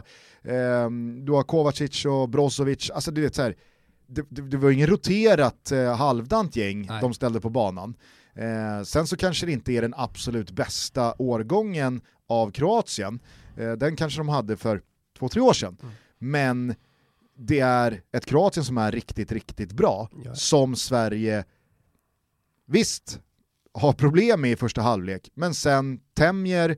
eh, du har Kovacic och Brozovic, alltså du vet så här, det, det, det var ingen roterat eh, halvdant gäng Nej. de ställde på banan. Eh, sen så kanske det inte är den absolut bästa årgången av Kroatien, eh, den kanske de hade för två, tre år sedan. Mm. Men det är ett Kroatien som är riktigt, riktigt bra, Ja. som Sverige visst har problem med i första halvlek, men sen tämjer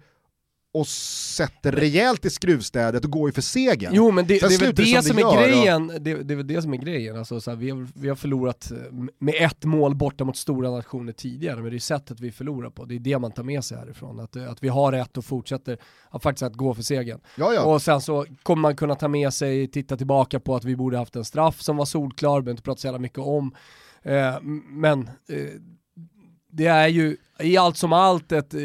och sätter rejält i skruvstädet och går ju för segern. Jo men det, det är väl det det som är grejen, det, det är väl det som är grejen. Alltså, så här, vi, har, vi har förlorat eh, med ett mål borta mot stora nationer tidigare, men det är sättet vi förlorar på, det är det man tar med sig härifrån. Att, eh, att vi har rätt och fortsätter att faktiskt att gå för segern. Ja, ja. Och sen så kommer man kunna ta med sig, titta tillbaka på att vi borde haft en straff som var solklar, behöver inte prata så jävla mycket om. Eh, men eh, det är ju i allt som allt ett, eh,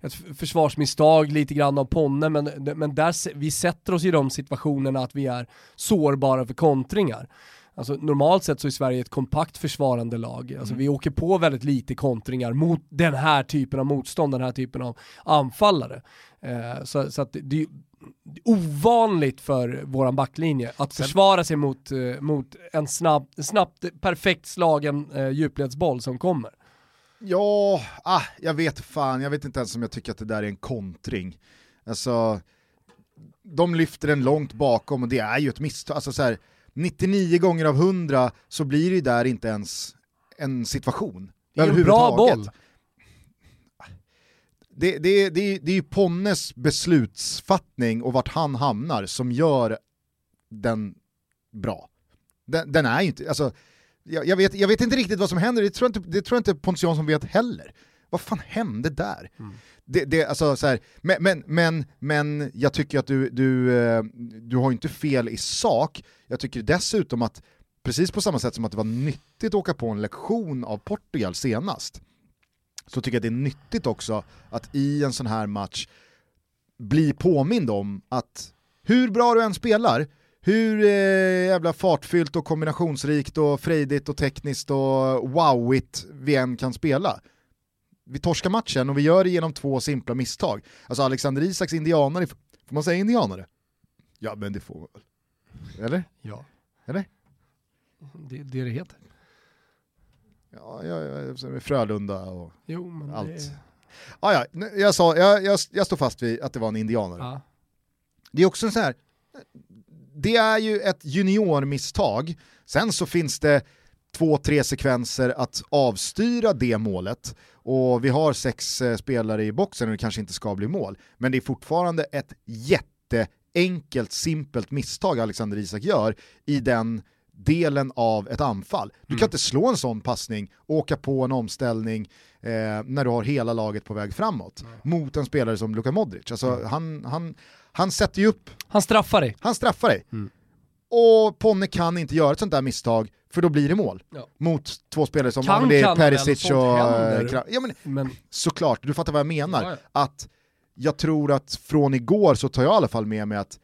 ett försvarsmisstag lite grann av Ponne, men, men där, vi sätter oss i de situationerna att vi är sårbara för kontringar. Alltså, normalt sett så är Sverige ett kompakt försvarande lag. Alltså, Vi åker på väldigt lite kontringar mot den här typen av motstånd, den här typen av anfallare. Eh, så så det, är ovanligt för våran backlinje att försvara sig mot, eh, mot en snabb, snabbt, perfekt slagen eh, djupledsboll som kommer. Ja, ah, jag vet fan, jag vet inte ens om jag tycker att det där är en kontring. Alltså, de lyfter den långt bakom och det är ju ett misstag. Alltså så här, 99 gånger av 100 så blir det ju där inte ens en situation. Det är en bra boll. Det, det, det, det är ju Ponnes beslutsfattning och vart han hamnar som gör den bra. Den, den är ju inte, alltså, jag, jag, vet, jag vet inte riktigt vad som händer, det tror jag inte, det tror inte Pontus Jansson vet heller. Vad fan hände där? Det, det, alltså, så här, men, men, men, men jag tycker att du, du, eh, du har inte fel i sak, jag tycker dessutom att precis på samma sätt som att det var nyttigt att åka på en lektion av Portugal senast, så tycker jag det är nyttigt också att i en sån här match bli påmind om att hur bra du än spelar, hur eh, jävla fartfyllt och kombinationsrikt och frejdigt och tekniskt och wowigt vi än kan spela. Vi torskar matchen och vi gör det genom två simpla misstag. Alltså Alexander Isaks indianare, får man säga indianare? Ja men det får man väl. Eller? Ja. Eller? Det det det heter. Ja, ja, ja Frölunda och Jo men Allt. det... Ah, ja, jag, sa, jag, jag, jag står fast vid att det var en indianare. Ja. Det är också en sån här, det är ju ett juniormisstag, sen så finns det två, tre sekvenser att avstyra det målet. Och vi har sex eh, spelare i boxen och det kanske inte ska bli mål, men det är fortfarande ett jätteenkelt, simpelt misstag Alexander Isak gör i den delen av ett anfall. Du kan inte slå en sån passning och åka på en omställning eh, när du har hela laget på väg framåt mot en spelare som Luka Modric. Alltså, han, han, han sätter ju upp Han straffar dig. han straffar dig. Mm. Och Ponne kan inte göra ett sånt där misstag, för då blir det mål. Ja. Mot två spelare som Kan det är Perisic och... händer. Ja men Men såklart, du fattar vad jag menar. Ja, ja. Att jag tror att från igår så tar jag i alla fall med mig att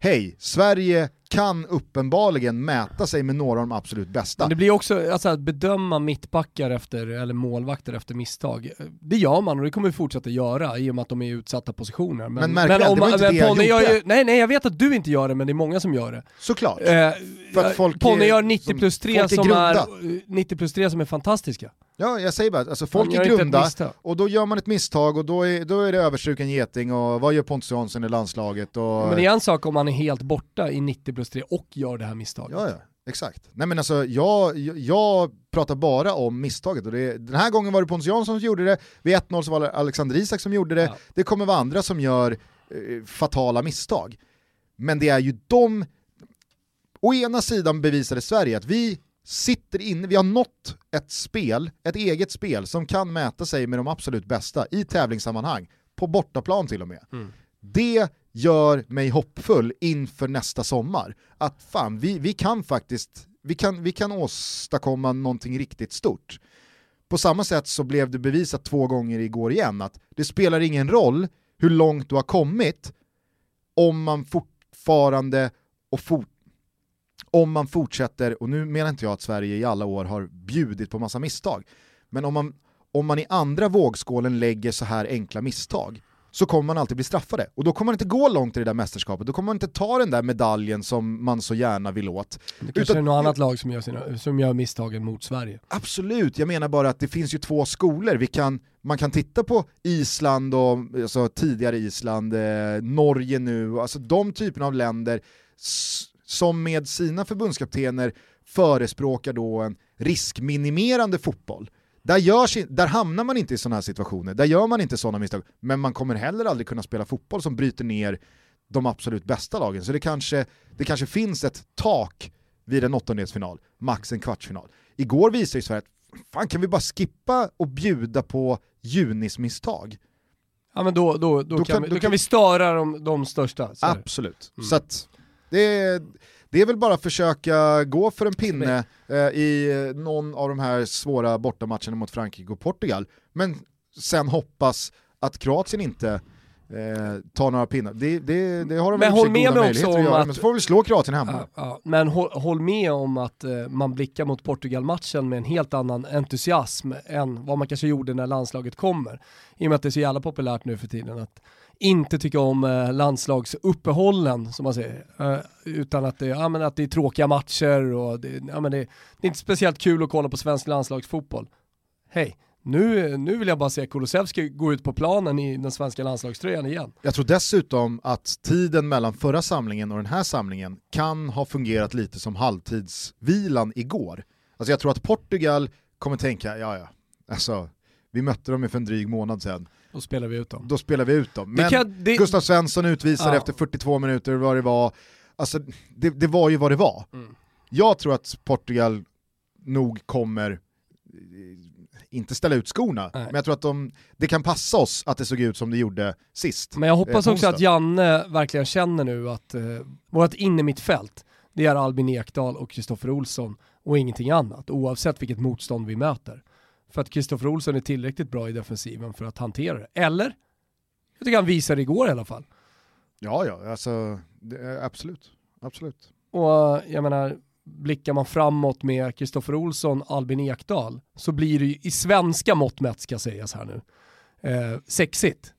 hej, Sverige kan uppenbarligen mäta sig med några av de absolut bästa. Men det blir också, alltså att bedöma mittbackar efter, eller målvakter efter misstag, det gör man och det kommer vi fortsätta göra i och med att de är i utsatta positioner. Men märk väl, det var inte det jag Ponne gör gjorde. ju, Nej nej jag vet att du inte gör det men det är många som gör det. Såklart. Eh, För att folk Ponne gör 90 som- plus 3 folk är som är, grunda. eh, 90 plus 3 som är fantastiska. Ja, jag säger bara, alltså folk gör är grunda och då gör man ett misstag och då är, då är det överstruken geting och vad gör Pontus Jansson i landslaget? Och... Men det är en sak om man är helt borta i 90 plus 3 och gör det här misstaget. Ja, ja, exakt. Nej men alltså, jag, jag, jag pratar bara om misstaget och det, den här gången var det Pontus Jansson som gjorde det, vid 1-0 så var det Alexander Isak som gjorde det, Ja. det kommer vara andra som gör eh, fatala misstag. Men det är ju de, å ena sidan bevisade Sverige att vi sitter inne, vi har nått ett spel, ett eget spel som kan mäta sig med de absolut bästa i tävlingssammanhang, på bortaplan till och med. Det gör mig hoppfull inför nästa sommar. Att fan, vi, vi kan faktiskt vi kan, vi kan åstadkomma någonting riktigt stort. På samma sätt så blev det bevisat två gånger igår igen att det spelar ingen roll hur långt du har kommit om man fortfarande och fort, om man fortsätter, och nu menar inte jag att Sverige i alla år har bjudit på massa misstag, men om man, om man i andra vågskålen lägger så här enkla misstag så kommer man alltid bli straffade. Och då kommer man inte gå långt i det där mästerskapet, då kommer man inte ta den där medaljen som man så gärna vill åt. Det kanske är något annat lag som gör, sina, som gör misstagen mot Sverige. Absolut, jag menar bara att det finns ju två skolor. Vi kan, man kan titta på Island och alltså, tidigare Island, eh, Norge nu, alltså de typerna av länder som med sina förbundskaptener förespråkar då en riskminimerande fotboll. Där, görs, där hamnar man inte i sådana här situationer, där gör man inte sådana misstag, men man kommer heller aldrig kunna spela fotboll som bryter ner de absolut bästa lagen. Så det kanske, det kanske finns ett tak vid en åttondelsfinal, max en kvartsfinal. Igår visade ju Sverige att fan kan vi bara skippa och bjuda på junismisstag? Ja men då, då, då, då kan, vi, då kan vi störa de, de största. Absolut. Mm. Så att, det, det är väl bara att försöka gå för en pinne eh, i någon av de här svåra bortamatcherna mot Frankrike och Portugal, men sen hoppas att Kroatien inte eh, tar några pinnar. Det, det, det har de men håll med mig också om att, göra, men så får vi slå Kroatien hemma. Ja, ja, men håll, håll, med om att eh, man blickar mot Portugal-matchen med en helt annan entusiasm än vad man kanske gjorde när landslaget kommer. I och med att det är så jävla populärt nu för tiden att inte tycka om eh, landslagsuppehållen som man säger. Eh, utan att det, ja, men att det är tråkiga matcher och det, ja, men det, det är inte speciellt kul att kolla på svensk landslagsfotboll. Hej, nu, nu vill jag bara se Kulusevski gå ut på planen i den svenska landslagströjan igen. Jag tror dessutom att tiden mellan förra samlingen och den här samlingen kan ha fungerat lite som halvtidsvilan igår. Alltså jag tror att Portugal kommer tänka, ja ja, alltså vi mötte dem för en dryg månad sedan. Då spelar vi ut dem. Då spelar vi ut dem. Men kan, det... Gustav Svensson utvisade ja. efter 42 minuter vad det var. Alltså det, det var ju vad det var. Mm. Jag tror att Portugal nog kommer inte ställa ut skorna, Nej. men jag tror att de, det kan passa oss att det såg ut som det gjorde sist. Men jag hoppas eh, också att Janne verkligen känner nu att eh, vårt innermittfält, det är Albin Ekdal och Kristoffer Olsson och ingenting annat, oavsett vilket motstånd vi möter. För att Kristoffer Olsson är tillräckligt bra i defensiven för att hantera det. Eller? Jag tycker han visade igår i alla fall. Ja, ja, alltså absolut. absolut. Och jag menar, blickar man framåt med Kristoffer Olsson, Albin Ekdal, så blir det ju i svenska mått mätt ska sägas här nu, eh, sexigt.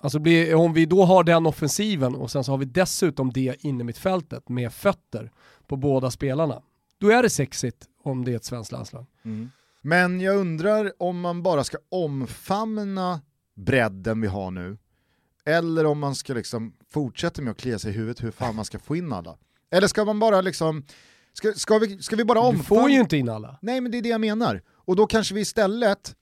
Alltså blir, om vi då har den offensiven och sen så har vi dessutom det inne mitt fältet med fötter på båda spelarna, då är det sexigt om det är ett svenskt landslag. Mm. Men jag undrar om man bara ska omfamna bredden vi har nu, eller om man ska liksom fortsätta med att klia sig i huvudet hur fan man ska få in alla. Eller ska man bara liksom, ska, ska, vi, ska vi bara omfamna... Du får ju inte in alla. Nej men det är det jag menar. Och då kanske vi istället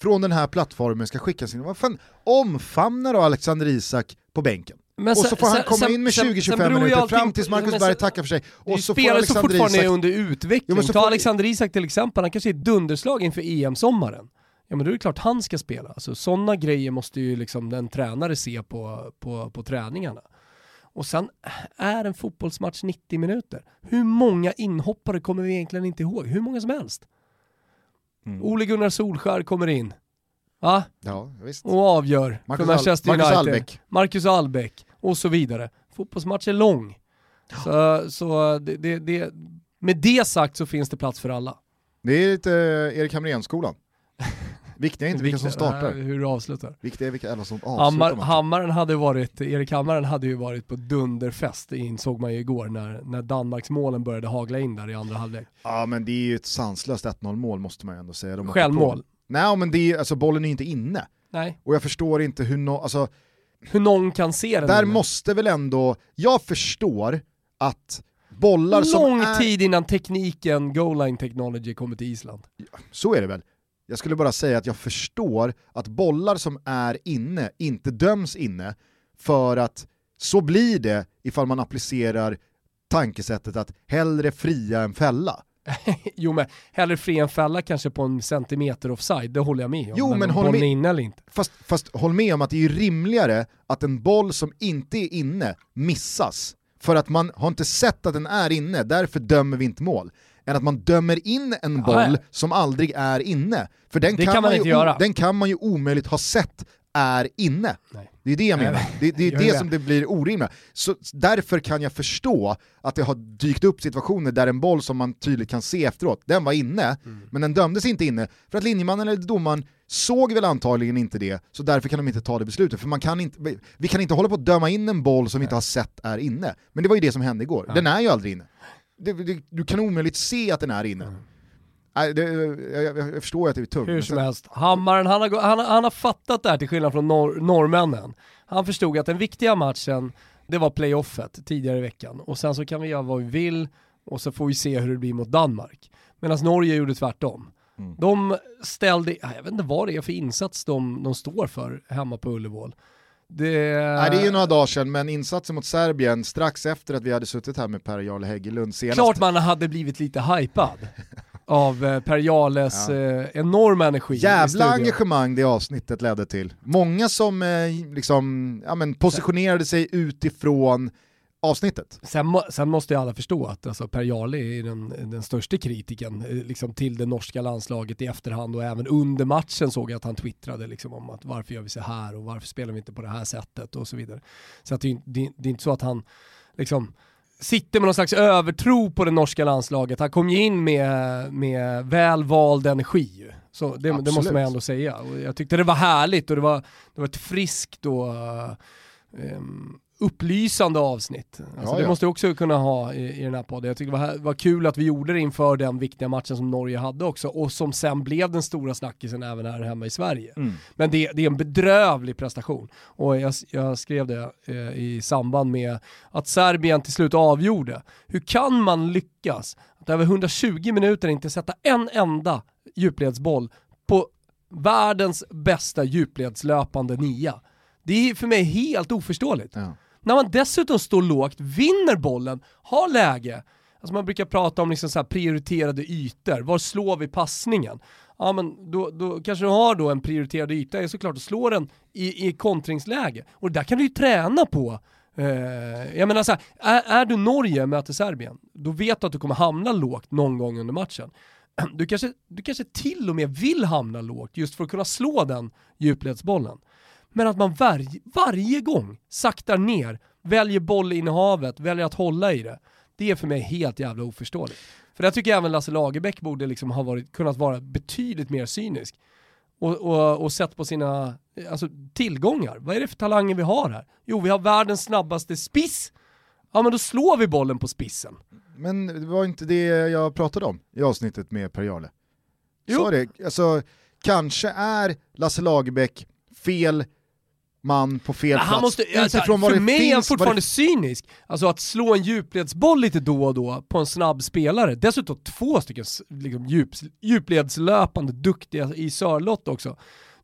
från den här plattformen ska skicka sin, vad fan, omfamna då Alexander Isak på bänken. Men och så får han komma sen, in med 20-25 minuter allting, fram tills Marcus Berg tackar för sig. Och så spelare som fortfarande Isak... är under utveckling. Ja, Ta får... Alexander Isak till exempel, han kanske är dunderslag inför EM-sommaren. Ja men då är det klart han ska spela. Alltså, sådana grejer måste ju liksom en tränare se på, på, på träningarna. Och sen är en fotbollsmatch 90 minuter. Hur många inhoppare kommer vi egentligen inte ihåg? Hur många som helst. Mm. Ole Gunnar Solskär kommer in. Va? Ja, visst. Och avgör Marcus för Manchester United. Marcus Albeck. Marcus Albeck och så vidare. Fotbollsmatch är lång. Ja. Så, så det, det, det, med det sagt så finns det plats för alla. Det är lite Erik Hamrén-skolan. Viktiga är inte vilka som startar. Hur du avslutar. Viktiga är vilka alla som avslutar. Hammar, hammaren hade varit, Erik Hammaren hade ju varit på dunderfest, insåg man ju igår när, när Danmarks målen började hagla in där i andra halvlek. Ja men det är ju ett sanslöst 1-0 mål måste man ju ändå säga. De Självmål. Nej men det är, alltså bollen är ju inte inne. Nej. Och jag förstår inte hur no, alltså, hur någon kan se den. Där inne. måste väl ändå, jag förstår att bollar Lång som Lång tid innan tekniken, goal line technology kommer till Island. Så är det väl. Jag skulle bara säga att jag förstår att bollar som är inne inte döms inne för att så blir det ifall man applicerar tankesättet att hellre fria än fälla. jo men hellre fria än fälla kanske på en centimeter offside, det håller jag med om. Jo men håll med, inne eller inte. Fast, fast håll med om att det är rimligare att en boll som inte är inne missas för att man har inte sett att den är inne, därför dömer vi inte mål än att man dömer in en boll ja, ja. som aldrig är inne. För den det kan, kan man, man inte göra. Den kan man ju omöjligt ha sett är inne. Nej. Det är det jag menar. Det, det är det som det blir orimligt. Så därför kan jag förstå att det har dykt upp situationer där en boll som man tydligt kan se efteråt, den var inne, Mm. men den dömdes inte inne för att linjemannen eller domaren såg väl antagligen inte det, så därför kan de inte ta det beslutet. För man kan inte, vi kan inte hålla på att döma in en boll som vi inte har sett är inne. Men det var ju det som hände igår. Den är ju aldrig inne. Det, det, du kan omöjligt se att den är inne. Nej, det, jag, jag, jag förstår ju att det är tungt. Hur som sen- helst, Hammaren han har, han, har- han har fattat det här till skillnad från norr, norrmännen. Han förstod att den viktiga matchen, det var playoffet tidigare i veckan. Och sen så kan vi göra vad vi vill och så får vi se hur det blir mot Danmark. Medan Norge gjorde tvärtom. Mm. De ställde, jag vet inte vad det är för insats de, de står för hemma på Ullevål. Det, Nej, det är ju några dagar sedan, men insatsen mot Serbien strax efter att vi hade suttit här med Per-Jarle Häggelund senast. Klart man hade blivit lite hypad av eh, Per Jarles Ja. eh, enorma energi Jävla engagemang det avsnittet ledde till. Många som eh, liksom, ja, men positionerade sig utifrån avsnittet. Sen, sen måste ju alla förstå att alltså, Per Jarle är den, den största kritiken eh, liksom, till det norska landslaget i efterhand och även under matchen såg jag att han twittrade liksom, om att varför gör vi så här och varför spelar vi inte på det här sättet och så vidare. Så att det, är- det, det är inte så att han liksom, sitter med någon slags övertro på det norska landslaget. Han kom ju in med, med väl vald energi. Så det, det måste man ändå säga. Och jag tyckte det var härligt och det var, det var ett friskt och ehm, upplysande avsnitt. Alltså Ja, det ja. måste jag också kunna ha i, i den här podden. Jag tycker det var, var kul att vi gjorde det inför den viktiga matchen som Norge hade också och som sen blev den stora snackisen även här hemma i Sverige. Mm. Men det, det är en bedrövlig prestation. Och jag, jag skrev det eh, i samband med att Serbien till slut avgjorde. Hur kan man lyckas att över 120 minuter inte sätta en enda djupledsboll på världens bästa djupledslöpande nia? Det är för mig helt oförståeligt. Ja. När man dessutom står lågt, vinner bollen, har läge, alltså man brukar prata om liksom så här prioriterade ytor, var slår vi passningen? Ja men då, då kanske du har då en prioriterad yta, är såklart att slå den i, i kontringsläge. Och det där kan du ju träna på. Eh, jag menar så här, är, är du Norge möter Serbien, då vet du att du kommer hamna lågt någon gång under matchen. Du kanske, du kanske till och med vill hamna lågt just för att kunna slå den djupledsbollen. Men att man varje, varje gång saktar ner, väljer bollinnehavet, väljer att hålla i det. Det är för mig helt jävla oförståeligt. För där tycker jag även Lasse Lagerbäck borde liksom ha varit, kunnat vara betydligt mer cynisk. Och, och, och sett på sina alltså, tillgångar. Vad är det för talanger vi har här? Jo, vi har världens snabbaste spiss. Ja men då slår vi bollen på spissen. Men det var inte det jag pratade om i avsnittet med Per-Jarle. Jo. Sa det, alltså, kanske är Lasse Lagerbäck fel man på fel plats. han måste, alltså, Utifrån vad för det mig är han fortfarande det, cynisk. Alltså att slå en djupledsboll lite då och då på en snabb spelare. Dessutom två stycken liksom, djup, djupledslöpande, duktiga i Sörlott också.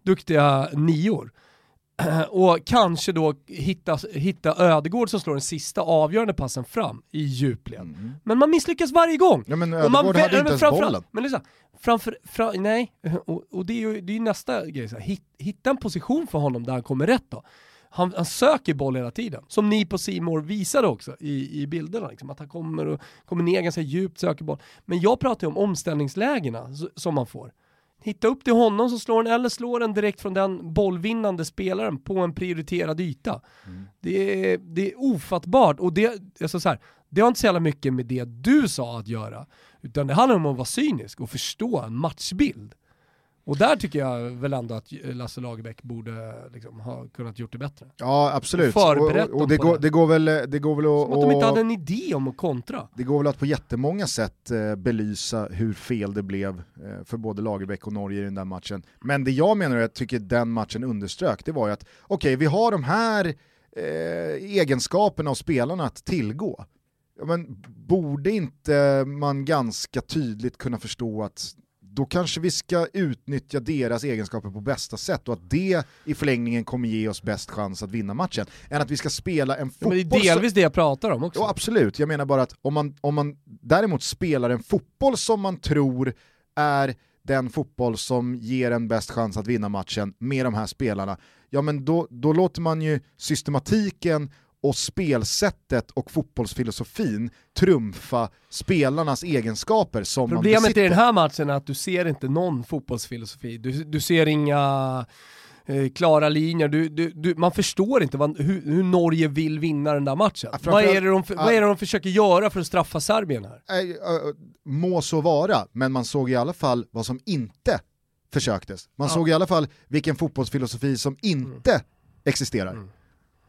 Duktiga nior. Och kanske då hitta, hitta Ödegård som slår den sista avgörande passen fram i djupled. Men man misslyckas varje gång. Ja, men Och man Ödegård vä- hade inte ens bollen. Men lyssna, framför, fra, nej, och, och det är ju det är ju nästa grej, så här, hit, hitta en position för honom där han kommer rätt då. Han, han söker boll hela tiden, som ni på Simor visade också i, i bilderna, liksom, att han kommer, och, kommer ner ganska djupt, söker boll. Men jag pratar ju om omställningslägena som man får. Hitta upp till honom så slår den, eller slår den direkt från den bollvinnande spelaren på en prioriterad yta. Det, är, det är ofattbart och det, alltså så här, det har inte så jävla mycket med det du sa att göra, utan det handlar om att vara cynisk och förstå en matchbild. Och där tycker jag väl ändå att Lasse Lagerbäck borde liksom ha kunnat gjort det bättre. Ja absolut, och, och, dem det, går, det. går väl, det går väl Som att de inte att, hade en idé om att kontra. det går väl att på jättemånga sätt eh, belysa hur fel det blev eh, för både Lagerbäck och Norge i den där matchen. Men det jag menar och jag tycker den matchen underströk, det var ju att okej, vi har de här eh, egenskaperna och spelarna att tillgå. Men borde inte man ganska tydligt kunna förstå att då kanske vi ska utnyttja deras egenskaper på bästa sätt och att det i förlängningen kommer ge oss bäst chans att vinna matchen. Än att vi ska spela en Ja, men fotboll... det är delvis det jag pratar om också. Ja absolut, jag menar bara att om man, om man däremot spelar en fotboll som man tror är den fotboll som ger en bäst chans att vinna matchen med de här spelarna, ja men då, då låter man ju systematiken och spelsättet och fotbollsfilosofin trumfa spelarnas egenskaper som man Problemet besitter. i den här matchen är att du ser inte någon fotbollsfilosofi. Du, du ser inga eh, klara linjer. Du, du, du, man förstår inte vad, hur, hur, Norge vill vinna den där matchen. Ja, vad, är det de, vad är det de försöker göra för att straffa Serbien här? Äh, äh, må så vara, men man såg i alla fall vad som inte försöktes. Man ja. såg i alla fall vilken fotbollsfilosofi som inte mm. existerar. Mm.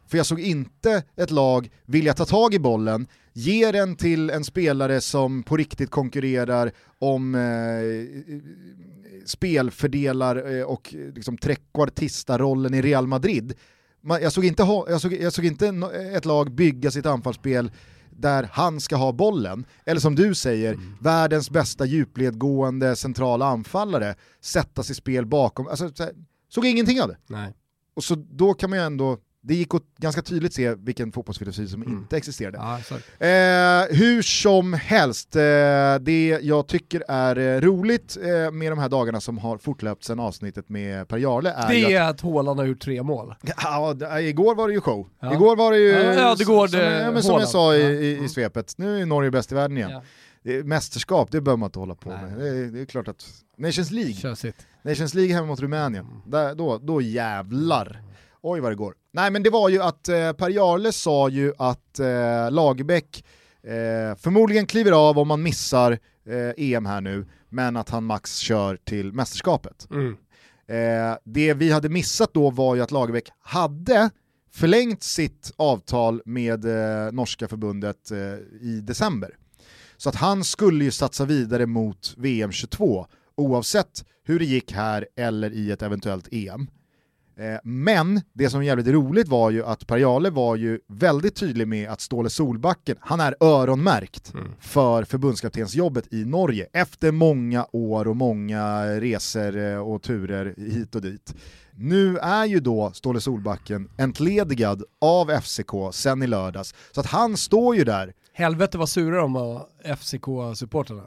För jag såg inte ett lag vilja ta tag i bollen, ge den till en spelare som på riktigt konkurrerar om eh, spelfördelar eh, och liksom trekvartista-rollen i Real Madrid. Jag såg, inte jag, såg, jag såg inte ett lag bygga sitt anfallsspel där han ska ha bollen, eller som du säger, mm. världens bästa djupledgående centrala anfallare sättas i spel bakom. Alltså, såg ingenting av det. Nej. Och så då kan man ju ändå det gick att ganska tydligt se vilken fotbollsfilosofi som mm. inte existerade. Ja, eh, hur som helst, eh, det jag tycker är eh, roligt eh, med de här dagarna som har fortlöpt sedan avsnittet med Per Jarle är Det är att, att Haaland har gjort tre mål. Ja, igår var det ju show. Ja. Igår var det ju, ja, det går som, det, som, som jag sa i, i, i svepet, nu är Norge bäst i världen igen. Mästerskap, det behöver man inte hålla på Nej. med. Det är, det är, klart att Nations League, Nations League hemma mot Rumänien, mm. Där, då, då jävlar. Oj vad det går. Nej men det var ju att eh, Per Jarle sa ju att eh, Lagerbäck eh, förmodligen kliver av om man missar eh, EM här nu, men att han max kör till mästerskapet. Mm. Eh, det vi hade missat då var ju att Lagerbäck hade förlängt sitt avtal med eh, norska förbundet i december. Så att han skulle ju satsa vidare mot VM 22 oavsett hur det gick här eller i ett eventuellt EM. Eh, men det som är jävligt roligt var ju att Per Jarle var ju väldigt tydlig med att Ståle Solbacken, han är öronmärkt mm. för förbundskaptensjobbet i Norge efter många år och många resor eh, och turer hit och dit. Nu är ju då Ståle Solbacken entledigad av FCK sen i lördags, så att han står ju där. Helvete vad sura de var, FCK-supporterna.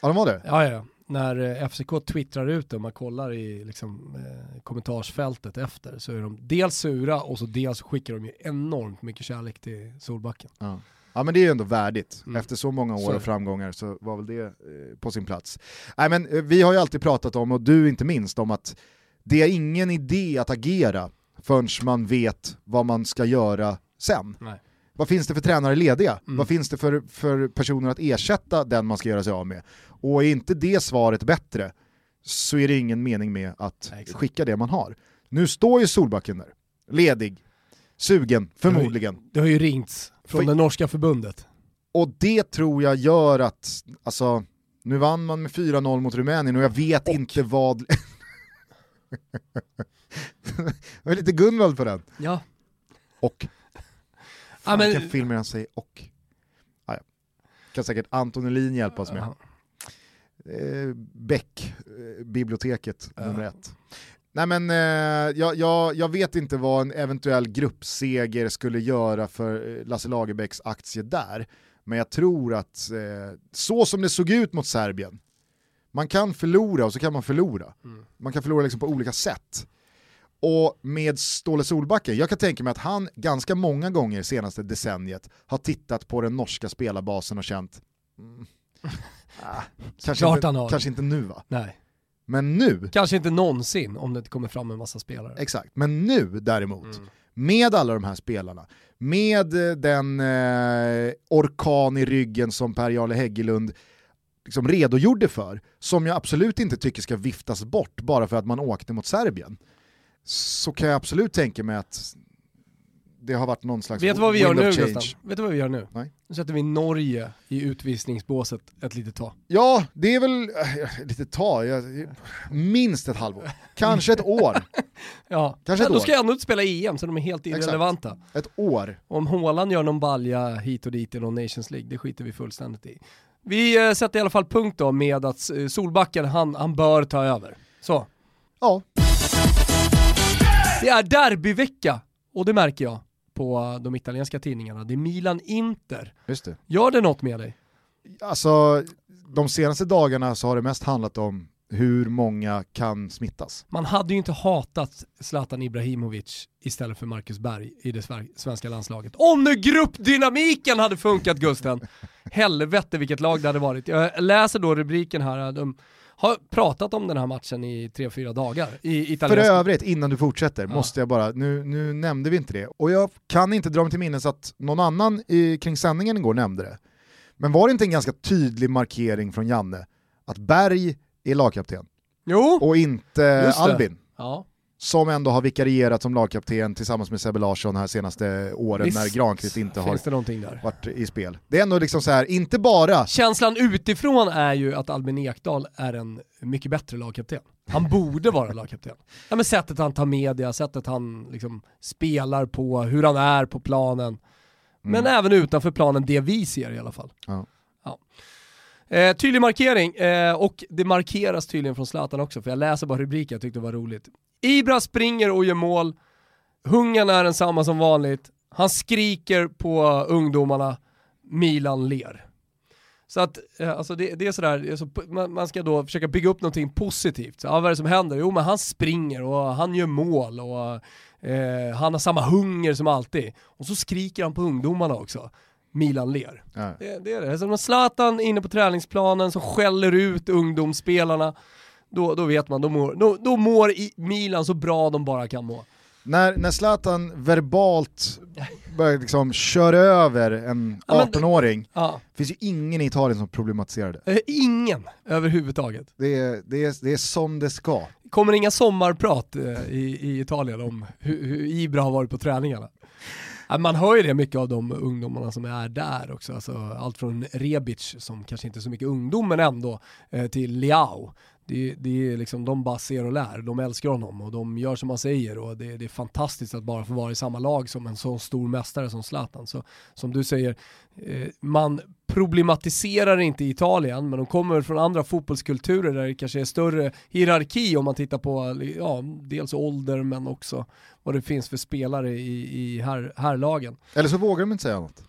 Ja de var det? Ja, ja när eh, FCK twittrar ut det och man kollar i liksom, eh, kommentarsfältet efter så är de dels sura och så dels skickar de ju enormt mycket kärlek till Solbacken. Ja. Ja men det är ju ändå värdigt, mm. efter så många år och framgångar så var väl det eh, på sin plats. Nej men eh, vi har ju alltid pratat om, och du inte minst, om att det är ingen idé att agera förrän man vet vad man ska göra sen. Nej. Vad finns det för tränare lediga? Mm. Vad finns det för, för personer att ersätta den man ska göra sig av med? Och är inte det svaret bättre så är det ingen mening med att Nej, skicka det man har. Nu står ju Solbacken där, ledig, sugen, förmodligen. Det har ju, det har ju ringts från för, det norska förbundet. Och det tror jag gör att, alltså, nu vann man med 4-0 mot Rumänien och jag vet och. inte vad... det var lite Gunvald på den. Ja. Och. Fan, ja, men... Vilken film är han säger och? Ah, ja. Kan säkert Anton Elin hjälpa oss med. Ja eh, Beck, eh, biblioteket ja. nummer ett. Nej men eh, jag, jag, jag, vet inte vad en eventuell gruppseger skulle göra för eh, Lasse Lagerbäcks aktie där, men jag tror att eh, så som det såg ut mot Serbien, man kan förlora och så kan man förlora. Mm. Man kan förlora liksom på olika sätt. Och med Ståle Solbacken, jag kan tänka mig att han ganska många gånger senaste decenniet har tittat på den norska spelarbasen och känt mm, Ah, kanske, inte, kanske inte nu va? Nej. Men nu. Kanske inte någonsin om det inte kommer fram en massa spelare. Exakt, men nu däremot, mm. med alla de här spelarna, med eh, den eh, orkan i ryggen som Per-Jarle Häggelund liksom redogjorde för, som jag absolut inte tycker ska viftas bort bara för att man åkte mot Serbien, så kan jag absolut tänka mig att det har varit någon slags Vet du vad vi gör nu Gustav? Vet du vad vi gör nu? Nej. Nu sätter vi Norge i utvisningsbåset ett litet tag. Ja, det är väl, äh, lite tag, jag, minst ett halvår. Kanske ett år. ja, Kanske ett då ska jag ändå inte spela EM så de är helt irrelevanta. Exakt. Ett år. Om Håland gör någon balja hit och dit i någon Nations League, det skiter vi fullständigt i. Vi äh, sätter i alla fall punkt då med att äh, Solbacken, han, han bör ta över. Så. Ja. Det är derbyvecka och det märker jag på de italienska tidningarna. Det är Milan-Inter. Just det. Gör det något med dig? Alltså, de senaste dagarna så har det mest handlat om hur många kan smittas. Man hade ju inte hatat Zlatan Ibrahimovic istället för Marcus Berg i det svenska landslaget. Om nu gruppdynamiken hade funkat Gusten! Helvete vilket lag det hade varit. Jag läser då rubriken här, de har pratat om den här matchen i tre, fyra dagar i För italienska. övrigt, innan du fortsätter, Ja. måste jag bara, nu, nu nämnde vi inte det, och jag kan inte dra mig till minnes att någon annan i, kring sändningen igår nämnde det. Men var det inte en ganska tydlig markering från Janne att Berg är lagkapten Jo! och inte. Albin? Ja. Som ändå har vikarierat som lagkapten tillsammans med Sebbe Larsson här senaste åren Visst när Granqvist inte har varit i spel. Det är ändå liksom så här, inte bara Känslan utifrån är ju att Albin Ekdal är en mycket bättre lagkapten. Han borde vara lagkapten. Ja, men sättet han tar media, sättet han liksom spelar på, hur han är på planen. Men även utanför planen, det vi ser i alla fall. Ja. Ja. Eh, tydlig markering, eh, och det markeras tydligen från Zlatan också, för jag läser bara rubriken, jag tyckte det var roligt. Ibra springer och gör mål, hungern är densamma som vanligt, han skriker på ungdomarna, Milan ler. Så att, eh, alltså det, det är sådär, alltså, man, man ska då försöka bygga upp någonting positivt. Så, ja, vad är det som händer? Jo men han springer och han gör mål och eh, han har samma hunger som alltid. Och så skriker han på ungdomarna också. Milan ler. Ja. Det, det är det. Så när Zlatan inne på träningsplanen som skäller ut ungdomsspelarna, då, då vet man, då mår, då, då mår i Milan så bra de bara kan må. När, när Zlatan verbalt börjar liksom köra över en Ja, men- 18-åring, Ja. finns ju ingen i Italien som problematiserar det. Eh, ingen överhuvudtaget. Det är, det, är, det är som det ska. kommer inga sommarprat eh, i, i Italien om hur, hur Ibra har varit på träningarna. Ja, Man hör ju det mycket av de ungdomarna som är där också, alltså, allt från Rebic, som kanske inte är så mycket ungdom men ändå, eh, till Liao. Det, det är liksom, de bara ser och lär, de älskar honom och de gör som han säger och det, det är fantastiskt att bara få vara i samma lag som en sån stor mästare som Zlatan. Så som du säger, eh, man problematiserar inte i Italien, men de kommer från andra fotbollskulturer där det kanske är större hierarki om man tittar på ja, dels ålder men också vad det finns för spelare i, i här, härlagen. Eller så vågar de inte säga något.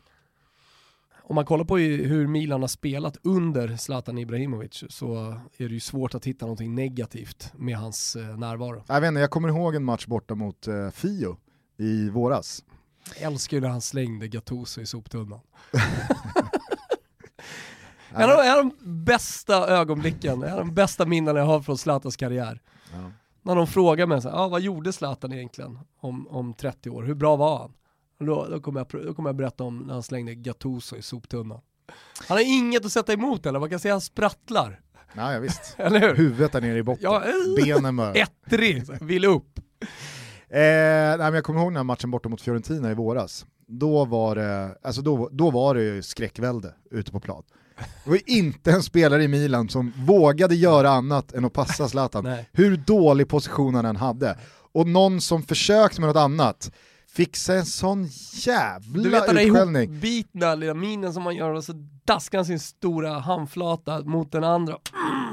Om man kollar på hur Milan har spelat under Zlatan Ibrahimovic så är det ju svårt att hitta någonting negativt med hans eh, närvaro. Jag, vet inte, jag kommer ihåg en match borta mot eh, Fio i våras. Jag älskar ju när han slängde Gattuso i soptunnan. En av, en av de bästa ögonblicken, en av de bästa minnen jag har från Zlatans karriär. Ja. När de frågar mig så här, ah, vad gjorde Zlatan egentligen om, om 30 år? Hur bra var han? Då, då, kommer jag, då kommer jag berätta om när han slängde Gattuso i soptunnan. Han har inget att sätta emot eller man kan säga att han sprattlar. Ja, ja, visst. Eller hur? Huvudet där nere i botten, Ja, eh, benen bara. Ettrig, vill upp. Eh, nej, men jag kommer ihåg den här matchen borta mot Fiorentina i våras. Då var det, alltså då, då var det ju skräckvälde ute på plan. Det var inte en spelare i Milan som vågade göra annat än att passa Zlatan. Nej. Hur dålig position han än hade. Och någon som försökte med något annat sig en sån jävla Du vet den där utskällning. ihopbitna lilla minen som man gör och så daskar han sin stora handflata mot den andra. Mm,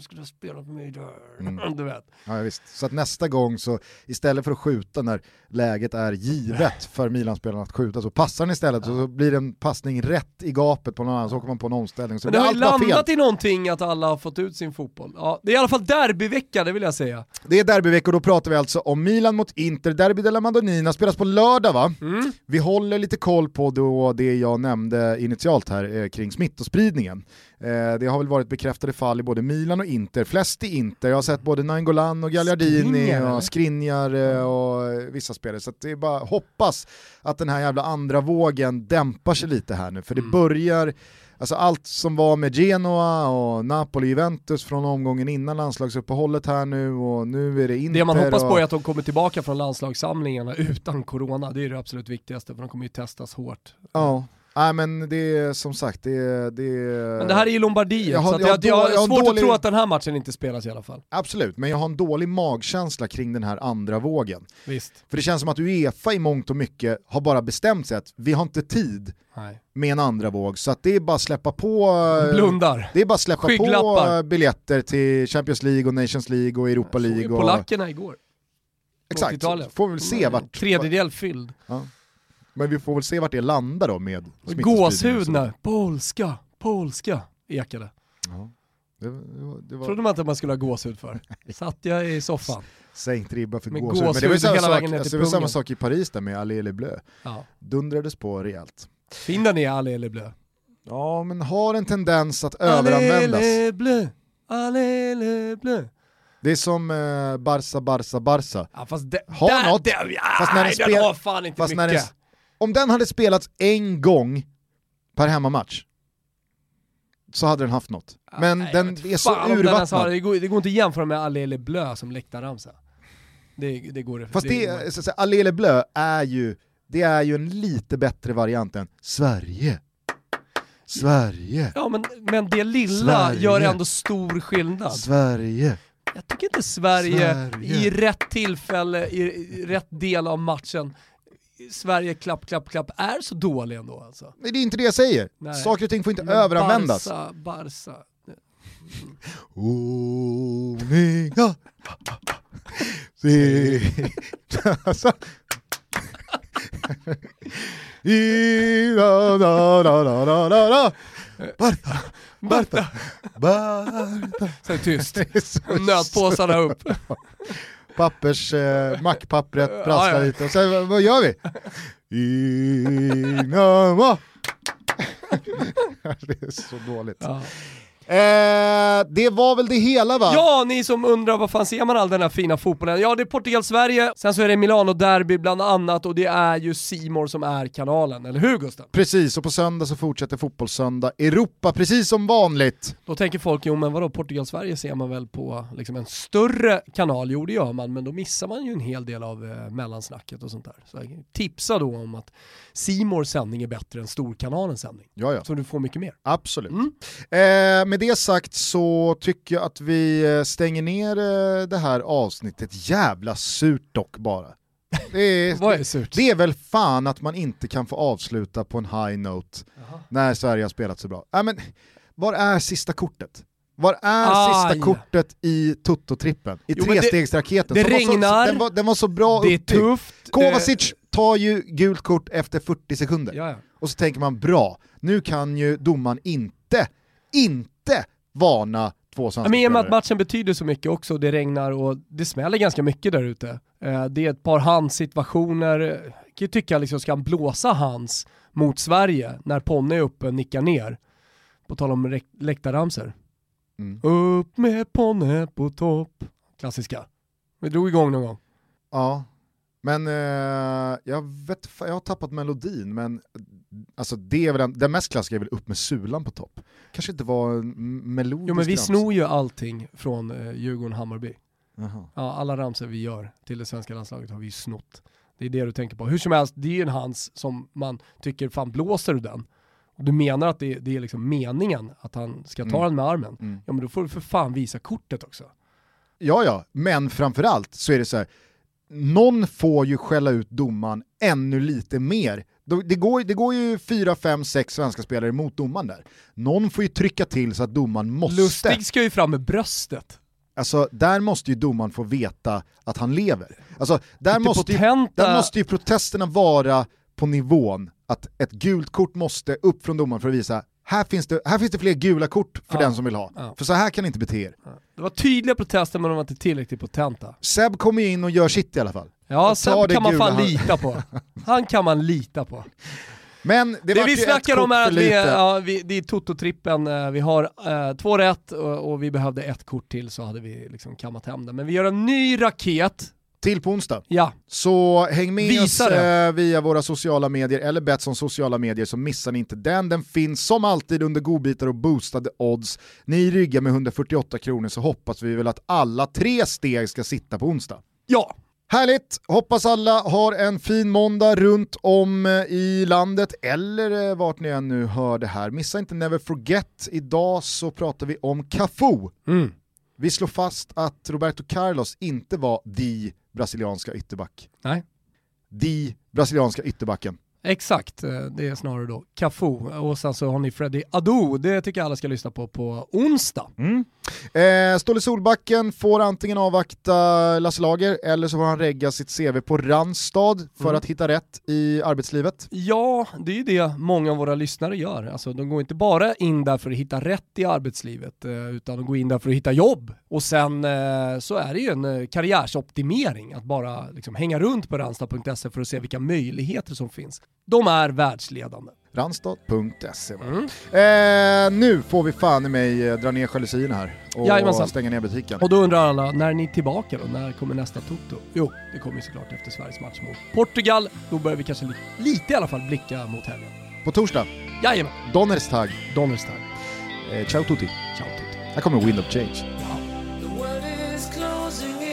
skulle ha spelat med mig där. Du vet. Ja, ja, visst. Så att nästa gång så istället för att skjuta när läget är givet för Milan-spelarna att skjuta så passar han istället och så blir det en passning rätt i gapet på någon annan så åker man på en omställning så Men det har ju landat fel. i någonting att alla har fått ut sin fotboll. Ja, det är i alla fall derbyvecka, det vill jag säga. Det är derbyvecka och då pratar vi alltså om Milan mot Inter, Derby della Madonnina spelas på lördag va? Mm. Vi håller lite koll på då det jag nämnde initialt här eh, kring smittospridningen. Eh, det har väl varit bekräftade fall i både Milan och Inter, flest i Inter. Jag har sett både Nainggolan och Gagliardini Skriniar, eller? och Skriniar eh, och vissa spelare. Så det är bara hoppas att den här jävla andra vågen dämpar sig lite här nu, för det Mm. börjar Alltså allt som var med Genoa och Napoli, Juventus från omgången innan landslagsuppehållet här nu och nu är det Inter Det man hoppas och... på är att de kommer tillbaka från landslagssamlingarna utan corona. Det är det absolut viktigaste för de kommer ju testas hårt. Ja, nej men det är som sagt, det är... Det är... Men det här är ju Lombardiet, Jag har- så jag har jag, jag, har jag har svårt dålig- att tro att den här matchen inte spelas i alla fall. Absolut, men jag har en dålig magkänsla kring den här andra vågen. Visst. För det känns som att Uefa i mångt och mycket har bara bestämt sig att vi har inte tid Nej. med en andra våg, så att det är bara att släppa på... Blundar. Det är bara att släppa på Skygglappar. biljetter till Champions League och Nations League och Europa Såg ju League. Och... polackerna igår. Exakt, får vi väl se vart... Tredjedel fylld. Ja. Men vi får väl se vart det landar då med Gåshud när polska, polska ekade. Ja. Det, det var, det var Trodde man inte att man skulle ha gåshud för. Satt jag i soffan. sänkt ribba för Med gåshud. Men det var ju gåshud samma sak, alltså, det var samma sak i Paris där med Allé Le Bleu. Ja. Dundrades på rejält. Fin den är, Allé Le Bleu. Ja, men har en tendens att överanvändas. Allé Le Bleu. Det är som eh, Barca, Barca, Barca. Ja, fast det, Har där, något. där, ja, Fast när den den spel- har fan inte Fast när mycket. den, om den hade spelats en gång per hemmamatch så hade den haft något. Men Nej, den är så urvattnad. det. Det går, det går inte att jämföra med Allele bleu som läktarramsa. Det, det går Fast det, så att säga, Allele Bleu är ju, det är ju en lite bättre variant än Sverige. Sverige. Ja men, men det lilla Sverige. gör ändå stor skillnad. Sverige. Jag tycker inte Sverige, Sverige. i rätt tillfälle, i rätt del av matchen, Sverige klapp, klapp, klapp, är så dålig ändå alltså. Nej, det är inte det jag säger. Nej. Saker och ting får inte Men överanvändas. Barca, Barca. Oninga. Alltså. Barta, Barta, Barta. Det tyst. Nötpåsarna upp. Pappers, eh, mackpappret prasslar ja. lite och sen vad- vad gör vi? Inama. det är så dåligt. Ja. Eh, det var väl det hela va? Ja, ni som undrar vad fan ser man all den här fina fotbollen? Ja, det är Portugal-Sverige, sen så är det Milano-derby bland annat och det är ju Simor som är kanalen, eller hur Gusten? Precis, och på söndag så fortsätter Fotbollssöndag Europa precis som vanligt. Då tänker folk, jo men vadå, Portugal-Sverige ser man väl på liksom en större kanal? Jo det gör man, men då missar man ju en hel del av eh, mellansnacket och sånt där. Så jag tipsa då om att Simors sändning är bättre än storkanalens sändning. Ja, ja. Så du får mycket mer. Absolut. Mm. Eh, med det sagt så tycker jag att vi eh, stänger ner eh, det här avsnittet. Jävla surt dock bara. Det är, Vad är surt? det är väl fan att man inte kan få avsluta på en high note när Sverige har spelat så bra. Äh, men, var är sista kortet? Var är Aj. sista kortet i Toto-trippen? I det- trestegsraketen? det var regnar. Så, den, var, den var så bra Det är uppbyggd. tufft. Kovacic tar ju gult kort efter 40 sekunder. Eh, ja, ja. Och så tänker man bra, nu kan ju domaren inte, inte varna två svenska men i och med att matchen betyder så mycket också, det regnar och det smäller ganska mycket där ute. Eh, Det är ett par handsituationer, jag kan ju tycka liksom, ska han blåsa hands mot Sverige när Ponne är uppe och nickar ner? På tal om läktarramsor. Mm. Upp med Ponne på topp. Klassiska. Vi drog igång någon gång. Ja, men eh, jag vet jag har tappat melodin, men alltså det är väl den, den mest klassiska är väl upp med sulan på topp. Kanske inte var en melodisk Jo men vi ramsa. snor ju allting från eh, Djurgården-Hammarby. Ja, alla ramsor vi gör till det svenska landslaget har vi ju snott. Det är det du tänker på. Hur som helst, det är ju en hands som man tycker, fan blåser du den? Och du menar att det, det är liksom meningen att han ska ta Mm. den med armen? Mm. Ja men då får du för fan visa kortet också. Ja, ja, men framförallt så är det så här. Någon får ju skälla ut domaren ännu lite mer. Det går, det går ju fyra, fem, sex svenska spelare mot domaren där. Någon får ju trycka till så att domaren måste. Lustig ska ju fram med bröstet. Alltså, där måste ju domaren få veta att han lever. Alltså, där, Lite måste ju, där måste ju protesterna vara på nivån att ett gult kort måste upp från domaren för att visa här finns det, här finns det fler gula kort för Ja. den som vill ha. Ja. För så här kan ni inte bete er. Det var tydliga protester men de var inte tillräckligt potenta. Seb kommer ju in och gör sitt i alla fall. Ja, det kan man fan han- lita på. Han kan man lita på. Men det, Det vi snackar om är att vi, ja, vi, det är Toto-trippen, eh, vi har eh, två rätt och, och vi behövde ett kort till så hade vi liksom kammat hem det. Men vi gör en ny raket, Till på onsdag. ja, Så häng med Visa oss det. eh, via våra sociala medier eller Betsson sociala medier så missar ni inte den. Den finns som alltid under godbitar och boostade odds. Ni ryggar med 148 kronor så hoppas vi väl att alla tre steg ska sitta på onsdag. ja, Härligt! Hoppas alla har en fin måndag runt om eh, i landet eller eh, vart ni än nu hör det här. Missa inte Never Forget, idag så pratar vi om Cafu. mm. Vi slår fast att Roberto Carlos inte var the brasilianska ytterback. nej. The brasilianska ytterbacken. Exakt, eh, det är snarare då Cafu. Och sen så har ni Freddy Adu, det tycker jag alla ska lyssna på på onsdag. Mm. Eh, Ståle Solbacken får antingen avvakta Lasse Lager eller så får han regga sitt CV på Randstad för Mm. att hitta rätt i arbetslivet. Ja, det är ju det många av våra lyssnare gör. Alltså, de går inte bara in där för att hitta rätt i arbetslivet, eh, utan de går in där för att hitta jobb. Och sen eh, så är det ju en eh, karriärsoptimering, att bara liksom hänga runt på randstad.se för att se vilka möjligheter som finns. De är världsledande. Randstad.se. Mm. Eh, nu får vi fan i mig eh, dra ner jalusierna här och Jajamensan. stänga ner butiken. Och då undrar alla, när är ni tillbaka då? När kommer nästa Toto? Jo, det kommer ju såklart efter Sveriges match mot Portugal. Då börjar vi kanske li lite i alla fall blicka mot helgen. På torsdag, Jajamän, Donnerstag. Donnerstag. Eh, ciao tutti. Ciao Toto. Här kommer Wind of Change.